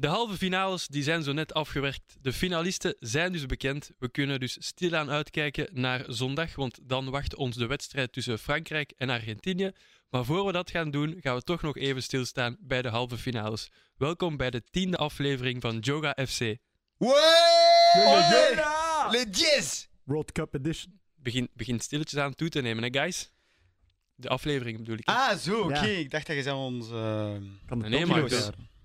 De halve finales die zijn zo net afgewerkt. De finalisten zijn dus bekend. We kunnen dus stilaan uitkijken naar zondag, want dan wacht ons de wedstrijd tussen Frankrijk en Argentinië. Maar voor we dat gaan doen, gaan we toch nog even stilstaan bij de halve finales. Welkom bij de tiende aflevering van Joga FC. Le 10 World Cup Edition. Begin, begin stilletjes aan toe te nemen, hè, guys? De aflevering bedoel ik. Ah, zo, oké. Ja. Ik dacht dat je zou ons... eh, Kan de Nee, maar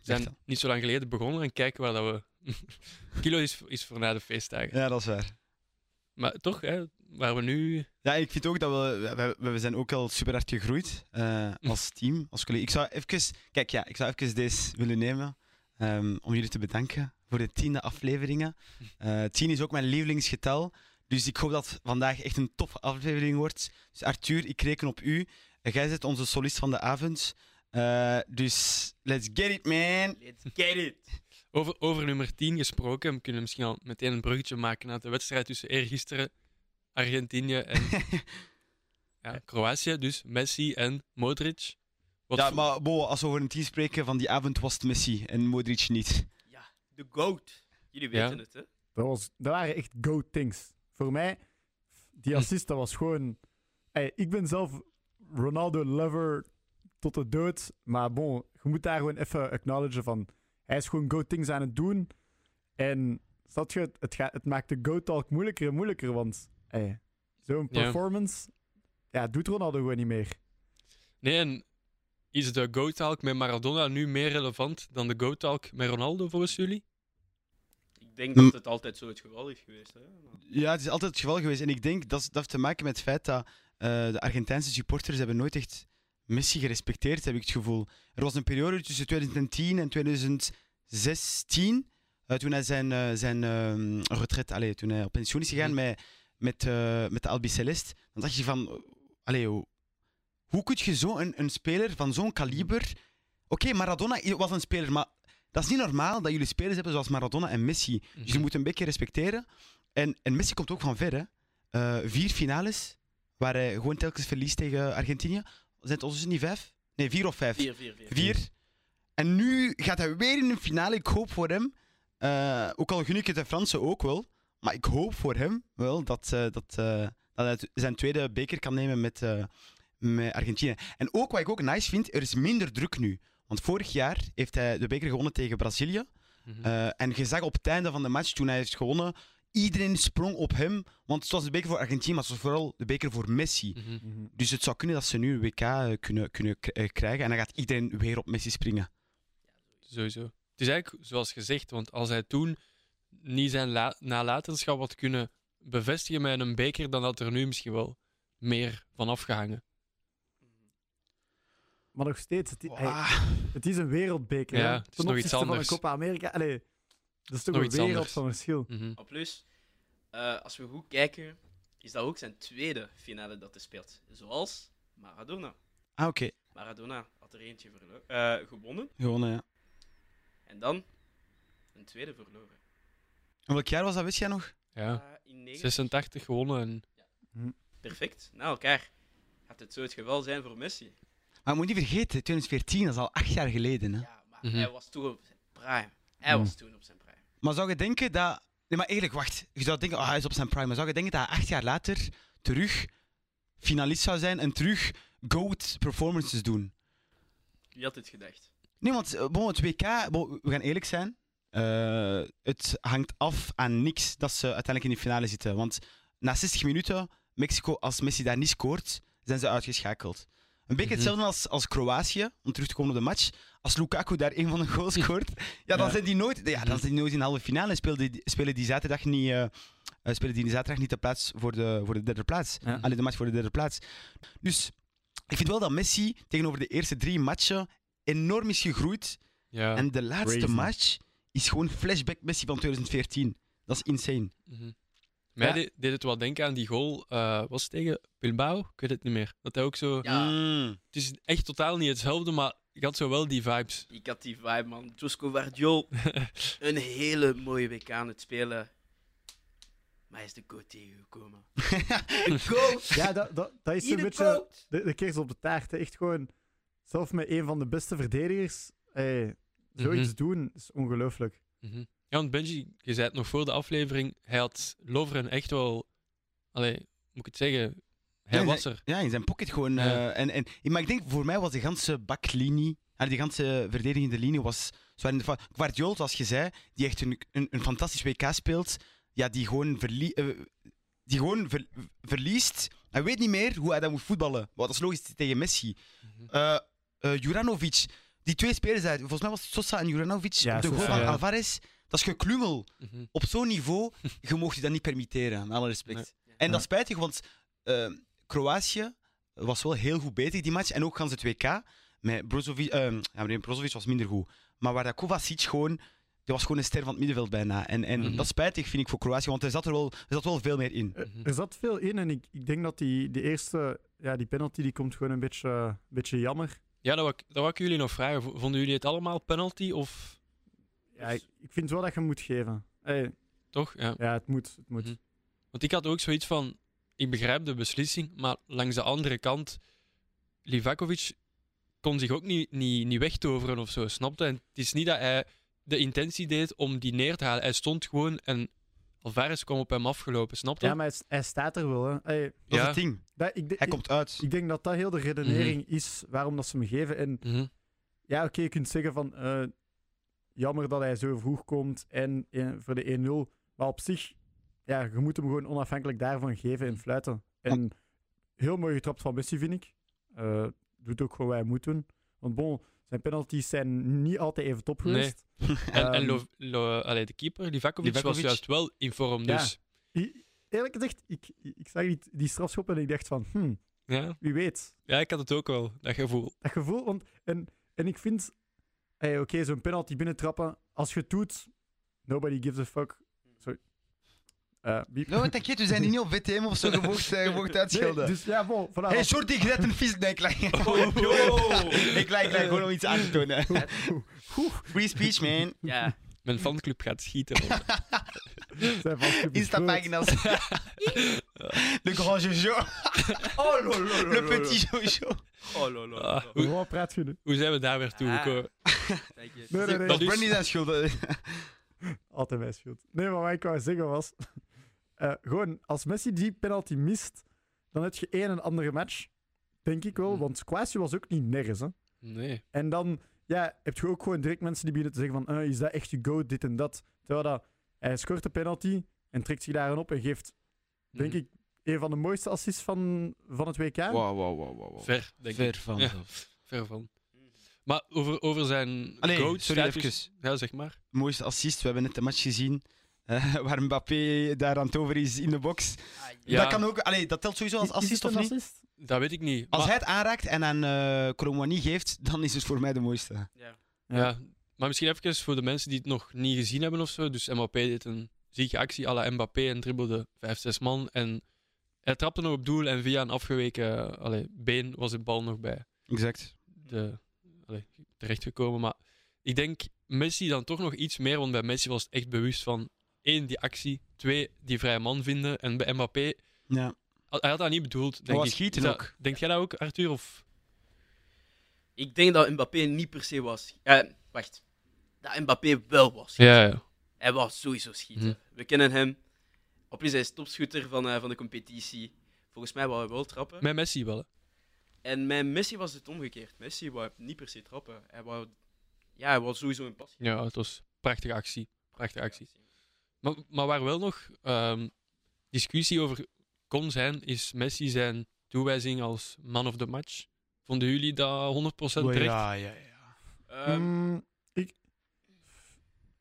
zijn. We zijn niet zo lang geleden begonnen en kijken waar dat we. Kilo is, is voor na de feestdagen. Ja, dat is waar. Maar toch, hè, waar we nu. Ja, ik vind ook dat we... We, we zijn ook al super hard gegroeid eh, als team, als collega. Ik zou even... Kijk, ja, ik zou even deze willen nemen ehm, om jullie te bedanken voor de tiende afleveringen. Eh tien is ook mijn lievelingsgetal. Dus ik hoop dat vandaag echt een toffe aflevering wordt. Dus Arthur, ik reken op u. Jij bent onze solist van de avond. Eh, dus let's get it, man. Let's get it. Over, over nummer 10 gesproken, we kunnen misschien al meteen een bruggetje maken naar de wedstrijd tussen eergisteren Argentinië en ja, Kroatië. Dus Messi en Modric. Wat Ja, maar bo, als we over een team spreken van die avond was het Messi en Modric niet. Ja, de GOAT. Jullie Ja. weten het, hè? Dat, was, dat waren echt go things. Voor mij, die assist, dat was gewoon... Ey, ik ben zelf Ronaldo-lover tot de dood. Maar bon, je moet daar gewoon even acknowledgen van... Hij is gewoon go things aan het doen. En snap je, het, het, gaat, het maakt de go-talk moeilijker en moeilijker. Want zo'n performance... Ja, doet Ronaldo gewoon niet meer. Nee, en is de Go-talk met Maradona nu meer relevant dan de Go-talk met Ronaldo volgens jullie? Ik denk Mm. dat het altijd zo het geval is geweest. Hè? Ja, het is altijd het geval geweest. En ik denk dat dat heeft te maken met het feit dat eh, de Argentijnse supporters hebben nooit echt Messi gerespecteerd, heb ik het gevoel. Er was een periode tussen 2010 en 2016, eh, toen hij zijn, eh, zijn ehm, retret, allee, toen hij op pensioen is gegaan Mhm. met, met, met de Albiceleste. Dan dacht je van, allee, hoe, hoe kun je zo een, een speler van zo'n kaliber... Oké, Maradona was een speler, maar dat is niet normaal dat jullie spelers hebben zoals Maradona en Messi. Dus je moet een beetje respecteren. En, en Messi komt ook van ver, hè. Vier finales, waar hij gewoon telkens verliest tegen Argentinië. Zijn het ondertussen niet vijf? Nee, vier of vijf? 4, 4, 4. Vier. En nu gaat hij weer in een finale. Ik hoop voor hem, eh, ook al gun ik het de Fransen ook wel, maar ik hoop voor hem wel dat, eh, dat, eh, dat hij zijn tweede beker kan nemen met, met Argentinië. En ook wat ik ook nice vind, er is minder druk nu. Want vorig jaar heeft hij de beker gewonnen tegen Brazilië. Mhm. En je zag op het einde van de match, toen hij heeft gewonnen, iedereen sprong op hem. Want het was de beker voor Argentinië, maar het was vooral de beker voor Messi. Mhm. Dus het zou kunnen dat ze nu een WK eh, kunnen, kunnen eh, krijgen. En dan gaat iedereen weer op Messi springen. Sowieso. Het is eigenlijk zoals gezegd, want als hij toen niet zijn la- nalatenschap had kunnen bevestigen met een beker, dan had er nu misschien wel meer van afgehangen. Maar nog steeds, het, hij- het is een wereldbeker. Ja, hè. het is Ten nog iets opzichte van anders. de Copa America. Allee, dat is toch Nog een iets wereld anders. van verschil. Mhm. Op plus, eh, als we goed kijken, is dat ook zijn tweede finale dat hij speelt. Zoals Maradona. ah oké. Maradona had er eentje verlo- eh, gewonnen Gewonnen, ja. en dan een tweede verloren. En welk jaar was dat, wist jij nog? Ja, Eh, in 90 86 gewonnen. En... Perfect, na elkaar. Gaat het zo het geval zijn voor Messi? Maar je moet niet vergeten, 2014, dat is al acht jaar geleden. Hè? Ja, maar Mhm. hij was toen op zijn prime. Hij Mhm. was toen op zijn prime. Maar zou je denken dat... Nee, maar eigenlijk, wacht. Je zou denken, oh, hij is op zijn prime. Maar zou je denken dat hij acht jaar later terug finalist zou zijn en terug GOAT performances doen? Wie had het gedacht? Nee, want eh, bon, het WK, bon, we gaan eerlijk zijn. eh, het hangt af aan niks dat ze uiteindelijk in de finale zitten. Want na 60 minuten, Mexico, als Messi daar niet scoort, zijn ze uitgeschakeld. Een beetje Mhm. hetzelfde als, als Kroatië, om terug te komen op de match. Als Lukaku daar een van de goals scoort, ja, dan Ja. zijn die nooit, ja, dan zijn die nooit in de halve finale en spelen die, spelen die zaterdag niet, eh, eh, spelen die zaterdag niet de plaats voor de, voor de derde plaats. Ja. Alleen de match voor de derde plaats. Dus ik vind wel dat Messi tegenover de eerste drie matchen enorm is gegroeid. Ja. En de laatste Crazy. match is gewoon flashback Messi van 2014. Dat is insane. Mhm. Mij Ja. deed, deed het wel denken aan die goal. eh was het tegen Bilbao? Ik weet het niet meer. Dat hij ook zo. Ja. Mm. Het is echt totaal niet hetzelfde, maar ik had zo wel die vibes. Ik had die vibe, man. Josko Vardiol, een hele mooie WK aan het spelen. Maar hij is de goat tegengekomen. De goat! Ja, dat, dat, dat is een beetje de, de op de taart. hè. Echt gewoon, zelf met een van de beste verdedigers, eh, zoiets Mhm. doen is ongelooflijk. Mhm. Ja, want Benji, je zei het nog voor de aflevering, hij had Lovren echt wel... Allee, moet ik het zeggen? Hij Ja, was er. Ja, in zijn pocket gewoon. Ja. eh, en, en, maar ik denk, voor mij was de ganse baklinie, ah, die ganse verdedigende linie, was zwaar in de. Guardiola, zoals je zei, die echt een, een, een fantastisch WK speelt, ja, die gewoon, verlie eh, die gewoon ver- verliest. Hij weet niet meer hoe hij dat moet voetballen. Wat dat is logisch tegen Messi. Eh, Juranovic, die twee spelers volgens mij was het Sosa en Juranovic, Ja, de goal van ja. Alvarez. Dat is geklungel. Mhm. Op zo'n niveau, je mocht je dat niet permitteren, met alle respect. Nee. En Ja. dat is spijtig, want eh, Kroatië was wel heel goed bezig die match. En ook gaan ze het WK. Met Brozovic, eh, ja, meneer Brozovic was minder goed. Maar waar dat Kovacic gewoon, die was gewoon een ster van het middenveld bijna. En, en Mhm. dat is spijtig, vind ik, voor Kroatië, want er zat er wel, er zat wel veel meer in. Er- zat veel in en ik, ik denk dat die, die eerste, ja, die penalty die komt gewoon een beetje, een beetje jammer. Ja, dat wou, ik, dat wou ik jullie nog vragen. Vonden jullie het allemaal penalty of Ja, ik, ik vind wel dat je hem moet geven. Hey, toch? Ja. ja, het moet. Het moet. Mhm. Want ik had ook zoiets van, ik begrijp de beslissing, maar langs de andere kant, Livakovic kon zich ook niet, niet, niet wegtoveren of zo, snapte? En het is niet dat hij de intentie deed om die neer te halen. Hij stond gewoon en Alvarez kwam op hem afgelopen, snapte? Ja, maar hij, hij staat er wel. Hè. Hey, Dat Ja. is het ding. dat, ik, Hij ik, komt uit. ik denk dat dat heel de redenering is waarom dat ze hem geven. En Mhm. ja, oké, je kunt zeggen van eh, jammer dat hij zo vroeg komt en eh, voor de 1-0. Maar op zich, ja, je moet hem gewoon onafhankelijk daarvan geven en fluiten. En heel mooi getrapt van Messi, vind ik. Eh, doet ook gewoon wat hij moet doen. Want bon, zijn penalties zijn niet altijd even top Nee. geweest. En, en Ehm, Lo, Lo- allee, de keeper, Livakovic, was juist wel in vorm, Ja. dus... I- Eerlijk gezegd, ik, ik zag die, die strafschop en ik dacht van, hm, Ja. wie weet. ja, ik had het ook wel, dat gevoel. Dat gevoel, want, en, en ik vind, hey, oké, zo'n penalty binnentrappen, als je het doet, nobody gives a fuck. Sorry. Eh, biep. No, t'inquiète, we zijn hier niet op VTM of zo. Mocht, eh, je mocht Nee, uitschelden. dus ja, bon, voilà. Hey, je bent een vies. Nee, ik lijk. Oh, ik lijk, ik lijk gewoon om iets aan te tonen. Free speech, man. Ja, Mijn fanclub gaat schieten. Insta-pagina's. Le grand Jojo. Oh, lo, lo, lo, Le lo, petit Jojo. Oh, lo, lo, lo, Ah, lo. Gewoon praat je nu. Hoe zijn we daar weer Ah. toegekomen? Nee, nee, nee. Dat is Brandy zijn schuld. Altijd mijn schuld. Nee, maar wat ik wou zeggen was... eh, gewoon, als Messi die penalty mist, dan heb je één en andere match. Denk ik wel, Mhm. want Kwasi was ook niet nergens. Hè. Nee. En dan ja, heb je ook gewoon direct mensen die beginnen te zeggen van... eh, is dat echt je goat, dit en dat. Terwijl dat, hij scoort de penalty en trekt zich daarin op en geeft, denk Mhm. ik, een van de mooiste assists van, van het WK. Wow, wow, wow, wow. wow. Ver, denk ik. Ver van. Ja. Ver van. Maar over, over zijn Allee, goat sorry, status- even. Ja, zeg maar. Mooiste assist. We hebben net de match gezien. eh, waar Mbappé daar aan het over is in de box. Ah, Ja. Dat kan ook. Allee, dat telt sowieso als Is- is assist of niet? assist? Dat weet ik niet. Als maar, hij het aanraakt en aan eh Colomwani geeft, dan is het voor mij de mooiste. Ja. ja. maar misschien even voor de mensen die het nog niet gezien hebben of zo. Dus Mbappé deed een zieke actie à la Mbappé en dribbelde 5, 6 man. En hij trapte nog op doel en via een afgeweken allee, been was de bal nog bij Exact. de, allee, terechtgekomen. Maar ik denk Messi dan toch nog iets meer, want bij Messi was het echt bewust van één, die actie, twee, die vrije man vinden. En bij Mbappé, Ja. hij had dat niet bedoeld. Denk ik. schieten Is dat- ook. Denk jij dat ook, Arthur? Of? Ik denk dat Mbappé niet per se was. Eh, wacht. Dat Mbappé wel was. Ja, ja. Hij was sowieso schieten. Mhm. We kennen hem. Op plus, hij is topschutter van, eh, van de competitie. Volgens mij wou hij wel trappen. Met Messi wel. hè. En met Messi was het omgekeerd. Messi wou niet per se trappen. Hij wou, ja, hij wou sowieso een pas. Ja, het was een prachtige actie. Prachtige actie. Maar, maar waar wel nog ehm, discussie over kon zijn, is Messi zijn toewijzing als man of the match. Vonden jullie dat 100% terecht? Ja, ja, ja. Ehm, Mm, ik,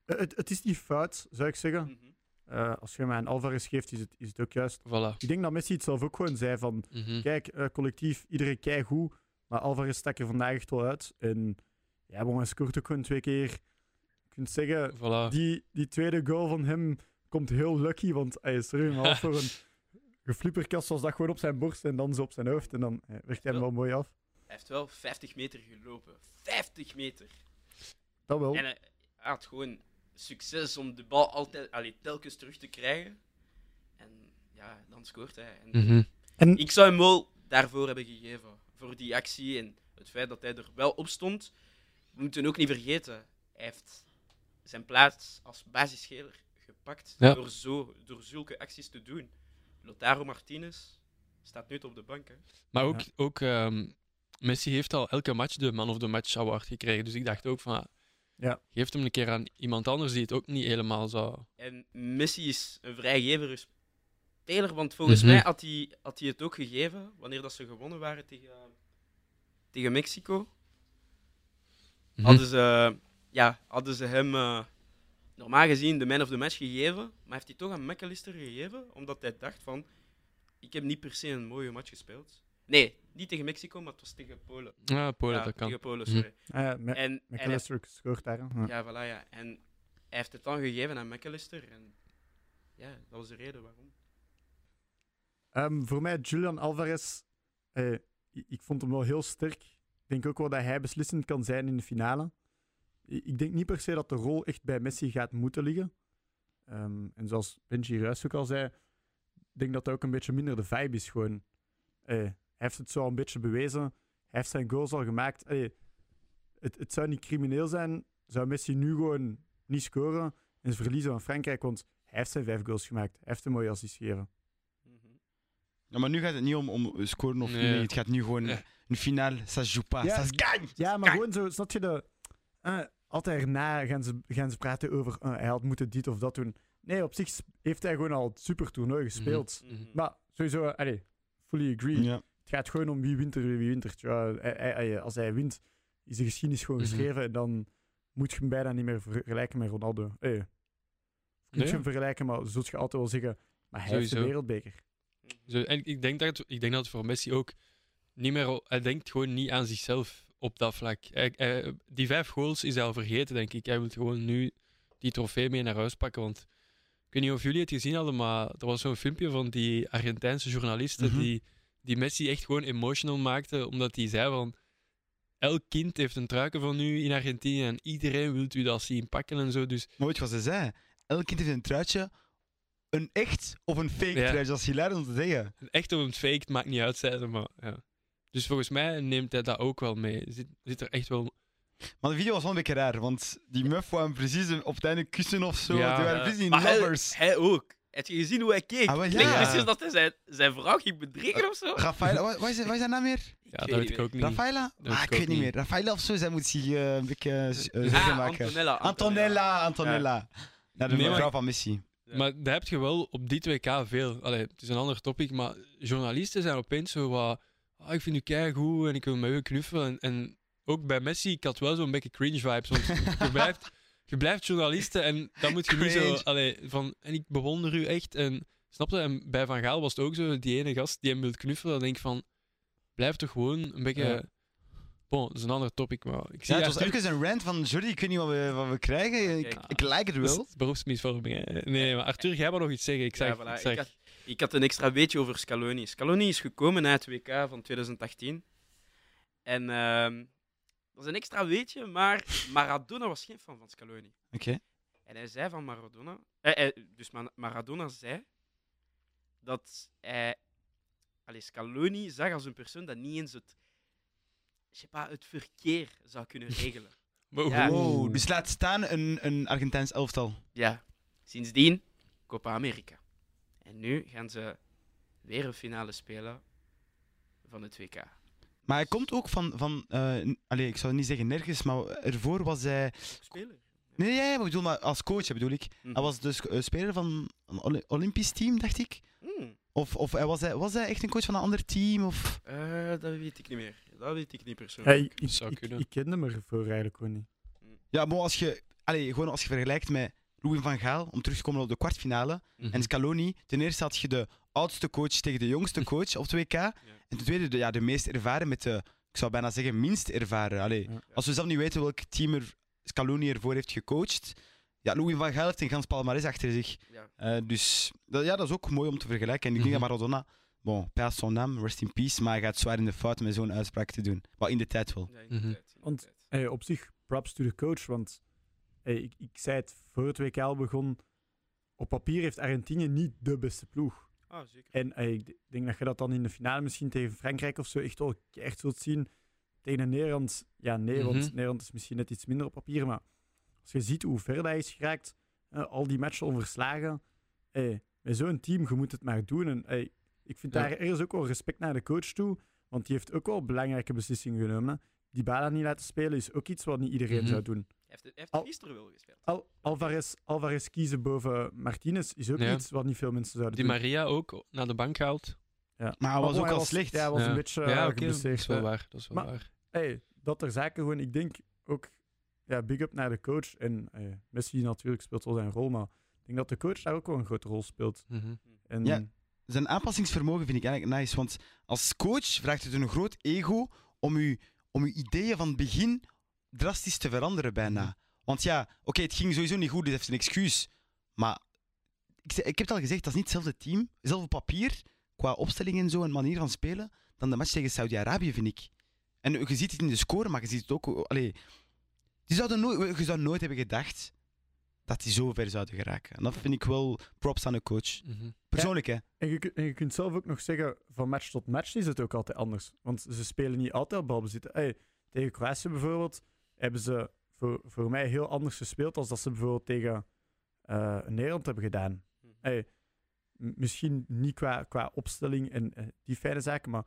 het, het is niet fout, zou ik zeggen. mhm. Eh, als je mij een Alvarez geeft, is het, is het ook juist. Voilà. Ik denk dat Messi het zelf ook gewoon zei van... Mhm. Kijk, eh, collectief, iedereen kei goed. Maar Alvarez stak er vandaag echt wel uit. En ja, bon, hij scoort ook gewoon twee keer. Je kunt zeggen, Voilà. die, die tweede goal van hem komt heel lucky. Want hij is er helemaal voor een geflipperkast zoals dat gewoon op zijn borst en dan zo op zijn hoofd. En dan eh, werkt hij hem wel mooi af. Hij heeft wel 50 meter gelopen. 50 meter. Dat wel. En hij had gewoon succes om de bal altijd, allee, telkens terug te krijgen. En ja, dan scoort hij. En Mhm. En Ik zou hem wel daarvoor hebben gegeven. Voor die actie en het feit dat hij er wel op stond. We moeten ook niet vergeten. hij heeft zijn plaats als basisspeler gepakt Ja. door, zo, door zulke acties te doen. Lotaro Martinez staat nu op de bank. Hè. Maar ook, Ja. ook ehm, Messi heeft al elke match de Man of the Match award gekregen. Dus ik dacht ook van, Ja. geef hem een keer aan iemand anders die het ook niet helemaal zou... En Messi is een vrijgevere speler, want volgens Mhm. mij had hij, had hij het ook gegeven wanneer dat ze gewonnen waren tegen, tegen Mexico. Mhm. Hadden, ze, ja, hadden ze hem eh, normaal gezien de man of the match gegeven, maar heeft hij toch aan McAllister gegeven, omdat hij dacht van, ik heb niet per se een mooie match gespeeld. Nee, niet tegen Mexico, maar het was tegen Polen. Ja, Polen, ja, dat kan. tegen Polen, Mhm. sorry. Ah ja, Me- En, McAllister scoort daar. Ja. ja, voilà, ja. En hij heeft het dan gegeven aan McAllister en ja, dat was de reden waarom. Ehm, voor mij, Julian Alvarez, eh, ik, vond hem wel heel sterk. Ik denk ook wel dat hij beslissend kan zijn in de finale. Ik denk niet per se dat de rol echt bij Messi gaat moeten liggen. Ehm, en zoals Benji Ruijs ook al zei, ik denk dat dat ook een beetje minder de vibe is. Gewoon. Eh, heeft het zo een beetje bewezen. Hij heeft zijn goals al gemaakt. Het, het zou niet crimineel zijn, zou Messi nu gewoon niet scoren en ze verliezen van Frankrijk, want hij heeft zijn vijf goals gemaakt. Hij heeft een mooie assist gegeven. Mhm. Ja, maar nu gaat het niet om, om scoren of Nee. het gaat nu gewoon Ja. een finale. Ça se joue pas. Ja. Ça se gagne. Ja, maar gewoon zo, snap je de... eh, altijd erna gaan ze, gaan ze praten over eh, hij had moeten dit of dat doen. Nee, op zich heeft hij gewoon al het super toernooi gespeeld. Mhm. Maar sowieso, allee, fully agree. Ja. Het gaat gewoon om wie wint er, wie wint. Ja, hij- hij- hij- als hij wint, is de geschiedenis gewoon Mhm. geschreven. En dan moet je hem bijna niet meer vergelijken met Ronaldo. Hey, je kunt Nee. je hem vergelijken, maar zult je altijd wel zeggen... Maar hij heeft de wereldbeker. Zo, en ik denk, dat het, ik denk dat het voor Messi ook niet meer... Hij denkt gewoon niet aan zichzelf op dat vlak. Hij, hij- die vijf goals is hij al vergeten, denk ik. Hij wil gewoon nu die trofee mee naar huis pakken. Want ik weet niet of jullie het gezien hadden, maar er was zo'n filmpje van die Argentijnse journalisten Mhm. die, die Messi echt gewoon emotional maakte, omdat hij zei van... Elk kind heeft een truiken van u in Argentinië en iedereen wil u dat zien pakken en zo. Dus Maar weet je wat ze zei? Elk kind heeft een truitje. Een echt of een fake Ja. truitje. Dat is hilarisch om te zeggen. echt of een fake, het maakt niet uit, zei ze, maar ja. Dus volgens mij neemt hij dat ook wel mee. Zit, zit er echt wel Maar de video was wel een beetje raar, want die muff wou hem precies op het einde kussen of zo. Ja. Die waren precies hij, lovers. hij ook. Heb je gezien hoe hij keek? Ah, wel, ja. precies dat hij zijn, zijn vrouw ging bedriegen of zo. Rafaela, wat, wat, is, wat is haar naam meer? Ja, dat weet ik ook niet. Rafaela? Ah, ik ik weet niet niet. meer. Rafaela of zo, zij moet zich eh, een beetje Ah, zorgen maken. Antonella. Antonella, Antonella. Ja, de Nee, maar- vrouw van Messi. Ja. Maar daar heb je wel op dit WK veel. Allee, het is een ander topic, maar journalisten zijn opeens zo wat. "Ah, ik vind u keigoed en ik wil met u knuffelen. En, en ook bij Messi, ik had wel zo'n beetje cringe vibes. Want je blijft, je blijft journalisten en dan moet je niet zo. Allee, van, en ik bewonder u echt. En, snap je? En bij Van Gaal was het ook zo, die ene gast die hem wil knuffelen. Dan denk ik van. Blijf toch gewoon een beetje. Ja. Bon, dat is een ander topic, maar ik zie Ja, het was Arthur- even een rant van Jordi, ik weet niet wat we, wat we krijgen. Ik, Kijk. ik like het wel. is beroepsmisvorming. Hè? Nee, nee, maar Arthur, jij wou nog iets zeggen. Ik Ja, zeg, voilà. ik zeg ik, had, ik had een extra beetje over Scaloni. Scaloni is gekomen na het WK van 2018. En ehm, dat is een extra weetje, maar Maradona was geen fan van Scaloni. Oké. En hij zei van Maradona... Eh, eh, dus Ma- Maradona zei dat hij allee, Scaloni zag als een persoon dat niet eens het, pas, het verkeer zou kunnen regelen. Wow. Ja. Wow, dus laat staan een, een Argentijns elftal. Ja, sindsdien Copa America. En nu gaan ze weer een finale spelen van het WK. Maar hij komt ook van, van eh, n- allee, ik zou niet zeggen nergens, maar ervoor was hij... Speler? Nee, ja, ja, maar ik bedoel, maar als coach bedoel ik. Mhm. Hij was dus eh, speler van een Olympisch team, dacht ik. Hmm, Of, of hij was, hij, was hij echt een coach van een ander team? Of... eh, dat weet ik niet meer. Dat weet ik niet persoonlijk. ik, ik, Zou ik, kunnen. ik kende hem ervoor eigenlijk gewoon niet. Ja, maar als je, allee, gewoon als je vergelijkt met Louis van Gaal, om terug te komen op de kwartfinale, Mhm. en Scaloni, ten eerste had je de oudste coach tegen de jongste coach op het WK. En ten tweede de, ja, de meest ervaren met de, ik zou bijna zeggen, minst ervaren. Allee, Ja. Als we zelf niet weten welk team er Scaloni ervoor heeft gecoacht. Ja, Louis van Gaal heeft een gans palmarès achter zich. Ja. Eh, dus dat, ja, dat is ook mooi om te vergelijken. En ik denk Mhm. dat Maradona, bon, paas son naam, rest in peace, maar hij gaat zwaar in de fout met zo'n uitspraak te doen. Maar in de tijd wel. Ja, in de Mhm. tijd, in de Want- tijd. Hey, op zich, props to the coach, want hey, ik, ik zei het voor het WK al begon. Op papier heeft Argentinië niet de beste ploeg. Ah, zeker. En hey, ik denk dat je dat dan in de finale misschien tegen Frankrijk of zo echt wel echt zult zien. Tegen Nederland, ja nee, Mhm. want Nederland is misschien net iets minder op papier, maar als je ziet hoe ver hij is geraakt, eh, al die matchen onverslagen. Hey, met zo'n team, je moet het maar doen. En, hey, ik vind Ja. daar ergens ook wel respect naar de coach toe, want die heeft ook wel belangrijke beslissingen genomen. Die Bala niet laten spelen is ook iets wat niet iedereen Mhm. zou doen. Hij heeft, hij heeft Al- gisteren wel gespeeld. Al Alvarez, Alvarez kiezen boven Martinez is ook Ja. iets wat niet veel mensen zouden Die doen. Maria ook naar de bank gehaald. Ja. Maar hij was bon, ook al slecht. Ja, hij was Ja. een beetje ja, oké, dat is wel waar. Dat is wel Maar- waar. hey, dat er zaken gewoon, ik denk ook, ja, big up naar de coach. En eh, Messi natuurlijk speelt wel zijn rol, maar ik denk dat de coach daar ook wel een grote rol speelt. Mhm. En Ja. Zijn aanpassingsvermogen vind ik eigenlijk nice. Want als coach vraagt het een groot ego om uw, om uw ideeën van het begin drastisch te veranderen bijna. Mhm. Want ja, oké, het ging sowieso niet goed, dus heeft een excuus. Maar ik, ik heb het al gezegd, dat is niet hetzelfde team, hetzelfde papier, qua opstelling en zo en manier van spelen, dan de match tegen Saudi-Arabië, vind ik. En je ziet het in de score, maar je ziet het ook... Allee, die zouden nooit, je zou nooit hebben gedacht dat die zo ver zouden geraken. En dat vind ik wel props aan de coach. Mhm. Persoonlijk, hè. En je, en je kunt zelf ook nog zeggen, van match tot match is het ook altijd anders. Want ze spelen niet altijd op balbezit. Hey, tegen Kroatië bijvoorbeeld hebben ze voor, voor mij heel anders gespeeld als dat ze bijvoorbeeld tegen eh, Nederland hebben gedaan. Mhm. Hey, misschien niet qua, qua opstelling en eh, die fijne zaken, maar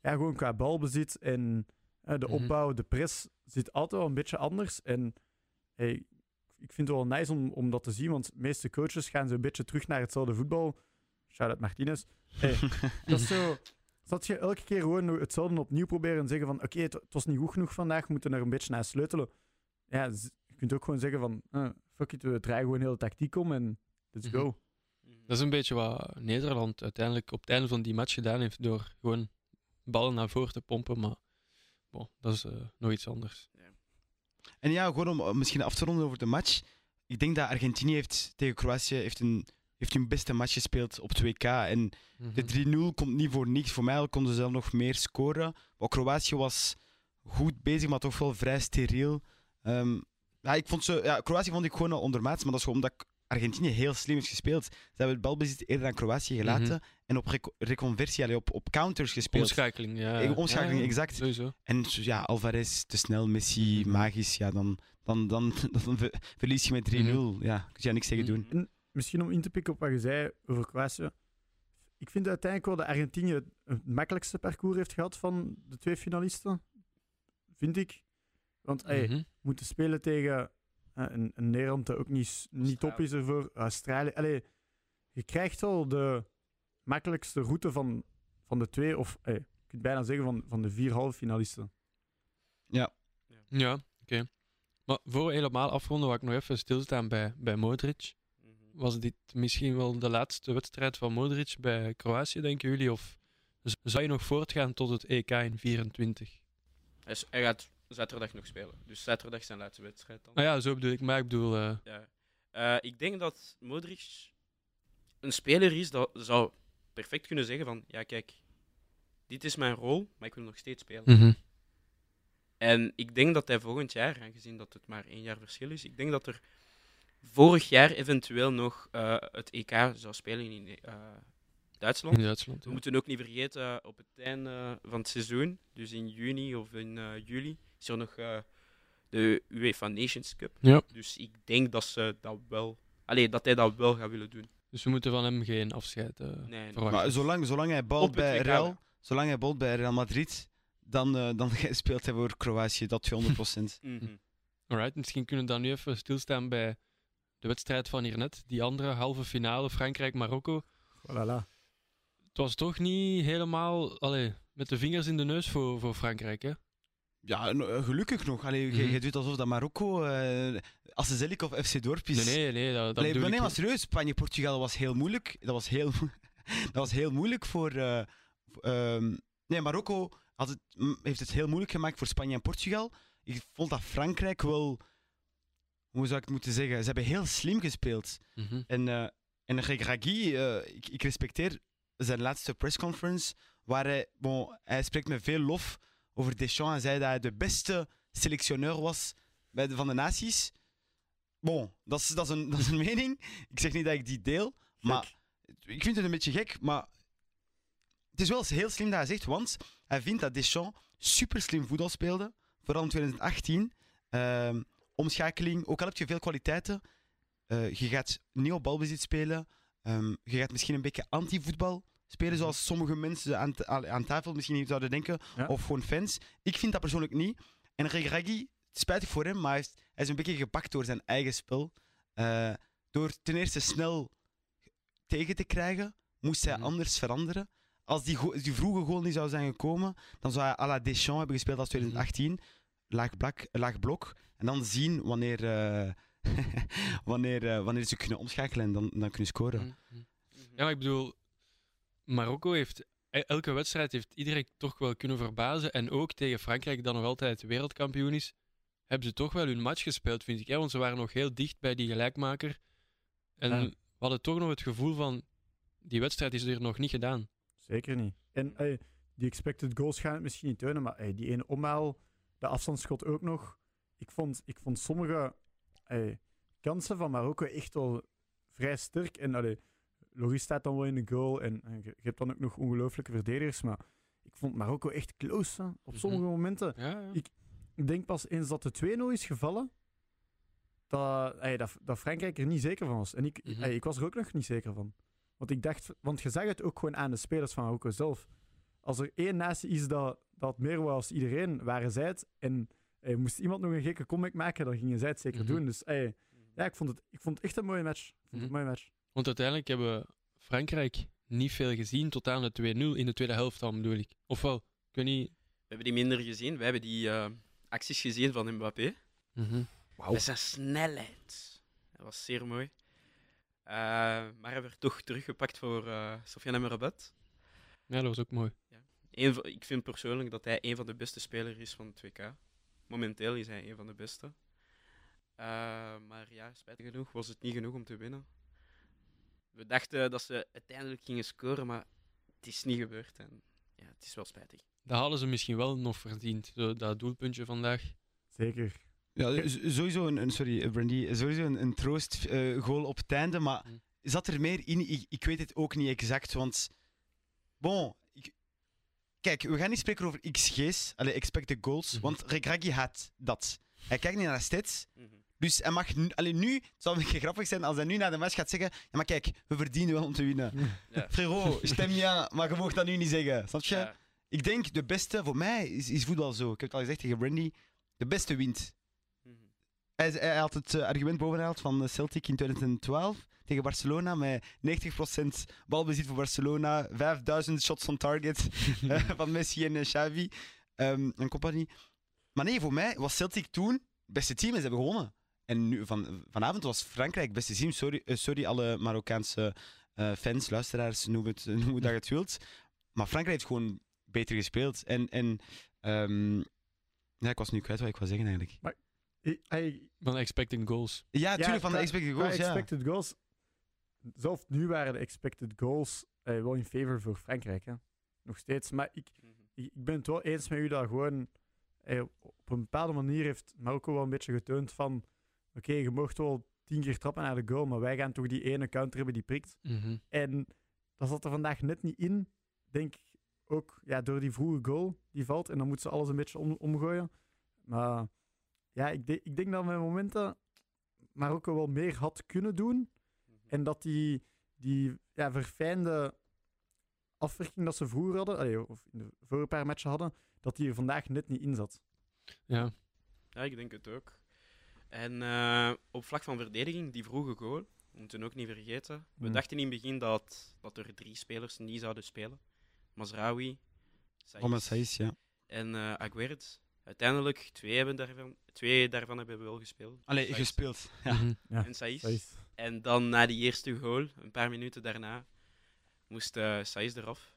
ja, gewoon qua balbezit en eh, de Mhm. opbouw, de press zit altijd wel een beetje anders. En hey, ik vind het wel nice om, om dat te zien, want de meeste coaches gaan zo een beetje terug naar hetzelfde voetbal. Shout-out Martinez. Hey, dat is zo... Dat je elke keer gewoon hetzelfde opnieuw proberen en zeggen van oké, het, het was niet goed genoeg vandaag, we moeten er een beetje naar sleutelen. Ja, je kunt ook gewoon zeggen van eh, fuck it, we draaien gewoon heel de tactiek om en let's go. Mhm. Dat is een beetje wat Nederland uiteindelijk op het einde van die match gedaan heeft door gewoon ballen naar voren te pompen. Maar bon, dat is eh, nog iets anders. En ja, gewoon om uh, misschien af te ronden over de match. Ik denk dat Argentinië heeft tegen Kroatië heeft een, heeft hun beste match gespeeld op 2K. En Mhm. de 3-0 komt niet voor niks. Voor mij konden ze zelf nog meer scoren. Maar Kroatië was goed bezig, maar toch wel vrij steriel. Ehm, ja, ik vond ze, ja, Kroatië vond ik gewoon al ondermaats, maar dat is gewoon omdat Argentinië heel slim heeft gespeeld. Ze hebben het balbezit eerder aan Kroatië gelaten Mhm. en op reco- reconversie, allee, op, op counters gespeeld. Omschakeling, ja. Omschakeling, Ja, exact. Sowieso. En ja, Alvarez te snel, Messi Mhm. magisch, ja, dan, dan, dan, dan ver- verlies je met 3-0. Ja, kun je niks tegen Mhm. doen. En misschien om in te pikken op wat je zei over Kroatië. Ik vind uiteindelijk wel dat Argentinië het- makkelijkste parcours heeft gehad van de twee finalisten. Vind ik. Want hey, Mhm. moeten spelen tegen eh, een, een Nederland dat ook niet, niet top is ervoor. Australië. Allee, je krijgt wel de makkelijkste route van, van de twee, of hey, je kunt bijna zeggen van, van de vier halve finalisten. Ja, oké. Maar voor we helemaal afronden, wil ik nog even stilstaan bij, bij Modric. Was dit misschien wel de laatste wedstrijd van Modric bij Kroatië, denken jullie? Of zou je nog voortgaan tot het EK in 24? Hij, gaat zaterdag nog spelen. Dus zaterdag zijn laatste wedstrijd dan. Nou ja, zo bedoel ik. Maar ik bedoel... eh, Ja. Eh, ik denk dat Modric een speler is dat zou perfect kunnen zeggen van ja kijk, dit is mijn rol, maar ik wil nog steeds spelen. mhm. En ik denk dat hij volgend jaar, aangezien dat het maar één jaar verschil is, ik denk dat er vorig jaar eventueel nog eh, het EK zou spelen in eh, Duitsland. In Duitsland. We ja. moeten ook niet vergeten, op het einde van het seizoen, dus in juni of in eh, juli, is er nog eh, de UEFA Nations Cup. Ja. Dus ik denk dat, ze dat, wel, allee, dat hij dat wel gaat willen doen. Dus we moeten van hem geen afscheid eh, Nee, nee. verwachten. Maar zolang, zolang hij balt bij Real, zolang hij balt bij Real Madrid, dan, eh, dan speelt hij voor Kroatië, dat 200%. Mhm. Alright, misschien kunnen we dan nu even stilstaan bij de wedstrijd van hiernet. Die andere halve finale, Frankrijk-Marokko. Voilà. Het was toch niet helemaal allee, met de vingers in de neus voor, voor Frankrijk, hè? ja, eh, gelukkig nog. Allee, je- Mhm. je, doet alsof dat Marokko, eh Zelik of FC Dorp is. Nee, nee, nee. Dat, dat Allee, nee, ik maar serieus, Spanje-Portugal was heel moeilijk. Dat was heel, dat was heel moeilijk voor. eh, ehm, nee, Marokko had het, heeft het heel moeilijk gemaakt voor Spanje en Portugal. Ik vond dat Frankrijk wel. Hoe zou ik het moeten zeggen? Ze hebben heel slim gespeeld. Mhm. En, eh en Regragui, eh ik, ik respecteer zijn laatste pressconference, waar hij, bon, hij spreekt met veel lof over Deschamps en zei dat hij de beste selectioneur was bij de, van de naties. Bon, dat is, dat, is een, dat is een mening. Ik zeg niet dat ik die deel, maar ik vind het een beetje gek. Maar het is wel heel slim dat hij zegt, want hij vindt dat Deschamps super slim voetbal speelde, vooral in 2018. Ehm, omschakeling, ook al heb je veel kwaliteiten, eh, je gaat niet op balbezit spelen. ehm, je gaat misschien een beetje anti-voetbal spelen, zoals sommige mensen aan, aan tafel misschien niet zouden denken, Ja. of gewoon fans. Ik vind dat persoonlijk niet. En Regragui, spijtig voor hem, maar hij, is een beetje gepakt door zijn eigen spel. Eh, door ten eerste snel tegen te krijgen, moest hij Mhm. anders veranderen. Als die, die vroege goal niet zou zijn gekomen, dan zou hij à la Deschamps hebben gespeeld als 2018. Laag, blak, laag blok. En dan zien wanneer, eh, wanneer, eh, wanneer ze kunnen omschakelen en dan, dan kunnen scoren. Mhm. Mhm. Ja, maar ik bedoel, Marokko heeft e- elke wedstrijd heeft iedereen toch wel kunnen verbazen. En ook tegen Frankrijk, dat nog altijd wereldkampioen is, hebben ze toch wel hun match gespeeld, vind ik. Hè? Want ze waren nog heel dicht bij die gelijkmaker. En Ja. we hadden toch nog het gevoel van, die wedstrijd is er nog niet gedaan. Zeker niet. En ey, die expected goals gaan het misschien niet teunen, maar die ene omhaal, de afstandsschot ook nog. Ik vond, ik vond sommige ey, kansen van Marokko echt wel vrij sterk. En allee, Loris staat dan wel in de goal en, en je, hebt dan ook nog ongelooflijke verdedigers, maar ik vond Marokko echt close hè, op Mhm. sommige momenten. Ja, ja. Ik- Ik denk pas eens dat de 2-0 is gevallen, dat, ey, dat, dat Frankrijk er niet zeker van was. En ik, Mhm. ey, ik was er ook nog niet zeker van. Want ik dacht, want je zag het ook gewoon aan de spelers van Marokko zelf. Als er één natie is dat, dat meer was als iedereen, waren zij het. En ey, moest iemand nog een gekke comeback maken, dan gingen zij het zeker Mhm. doen. Dus ey, ja, ik vond, het, ik vond het echt een mooie match. Ik vond het Mhm. een mooie match. Want uiteindelijk hebben Frankrijk niet veel gezien tot aan de 2-0 in de tweede helft dan bedoel ik. Ofwel, ik weet niet... We hebben die minder gezien. We hebben die eh, acties gezien van Mbappé. Mhm. Met zijn snelheid. Dat was zeer mooi. Eh, maar hij werd toch teruggepakt voor eh Sofiane Amrabat. Ja, dat was ook mooi. Eén ik vind persoonlijk dat hij een van de beste spelers is van het WK. Momenteel is hij een van de beste. Eh, maar ja, spijtig genoeg was het niet genoeg om te winnen. We dachten dat ze uiteindelijk gingen scoren, maar het is niet gebeurd. En ja, het is wel spijtig. Dat hadden ze misschien wel nog verdiend, zo, dat doelpuntje vandaag. Zeker. Ja, sowieso een, een sorry, eh, Brandy, sowieso een, een troostgoal op het einde, maar Hm. zat er meer in? Ik, ik weet het ook niet exact, want bon, kijk, we gaan niet spreken over XG's, allee, expected goals, Mhm. want Regragui had dat. Hij kijkt niet naar de stats, Mhm. dus hij mag nu, allee, nu, het zou een beetje grappig zijn als hij nu naar de match gaat zeggen, ja maar kijk, we verdienen wel om te winnen. Ja. Frérot, stem ja, maar je mag dat nu niet zeggen, snap je? Ja. Ik denk, de beste, voor mij is, is voetbal zo, ik heb het al gezegd tegen Brandy, de beste wint. Hij, hij had het eh, argument bovengehaald van eh, Celtic in 2012 tegen Barcelona met 90% balbezit voor Barcelona, 5000 shots on target eh, van Messi en Xavi ehm, en compagnie. Maar nee, voor mij was Celtic toen het beste team en ze hebben gewonnen. En nu, van, vanavond was Frankrijk het beste team. Sorry, sorry alle Marokkaanse eh, fans, luisteraars, noem het, noem het dat je het wilt. Maar Frankrijk heeft gewoon beter gespeeld. En, en ehm, ja, ik was nu kwijt wat ik wou zeggen eigenlijk. I- Van expecting goals. Ja, tuurlijk, van de expected goals, ja. expected goals. Zelfs nu waren de expected goals eh, wel in favor voor Frankrijk. Hè. Nog steeds. Maar ik, Mhm. ik, ik ben het wel eens met u dat gewoon eh, op een bepaalde manier heeft Marokko wel een beetje getoond van oké, je mocht wel tien keer trappen naar de goal, maar wij gaan toch die ene counter hebben die prikt. Mhm. En dat zat er vandaag net niet in. Denk ik ook ja, door die vroege goal die valt. En dan moet ze alles een beetje om, omgooien. Maar ja, ik, de- ik denk dat met momenten Marokko wel meer had kunnen doen. Mhm. En dat die, die ja, verfijnde afwerking dat ze vroeger hadden, allee, of in de vorige paar matchen hadden, dat die er vandaag net niet in zat. Ja. Ja, ik denk het ook. En eh, op vlak van verdediging, die vroege goal, we moeten ook niet vergeten. We Hmm. dachten in het begin dat, dat er drie spelers niet zouden spelen. Mazraoui, Saïs ja. en eh Aguerd. Uiteindelijk, twee, hebben daarvan, twee daarvan hebben we wel gespeeld. Allee, Saïs gespeeld. Ja. Mhm. Ja, En Saïs. En dan na die eerste goal, een paar minuten daarna, moest eh Saïs eraf.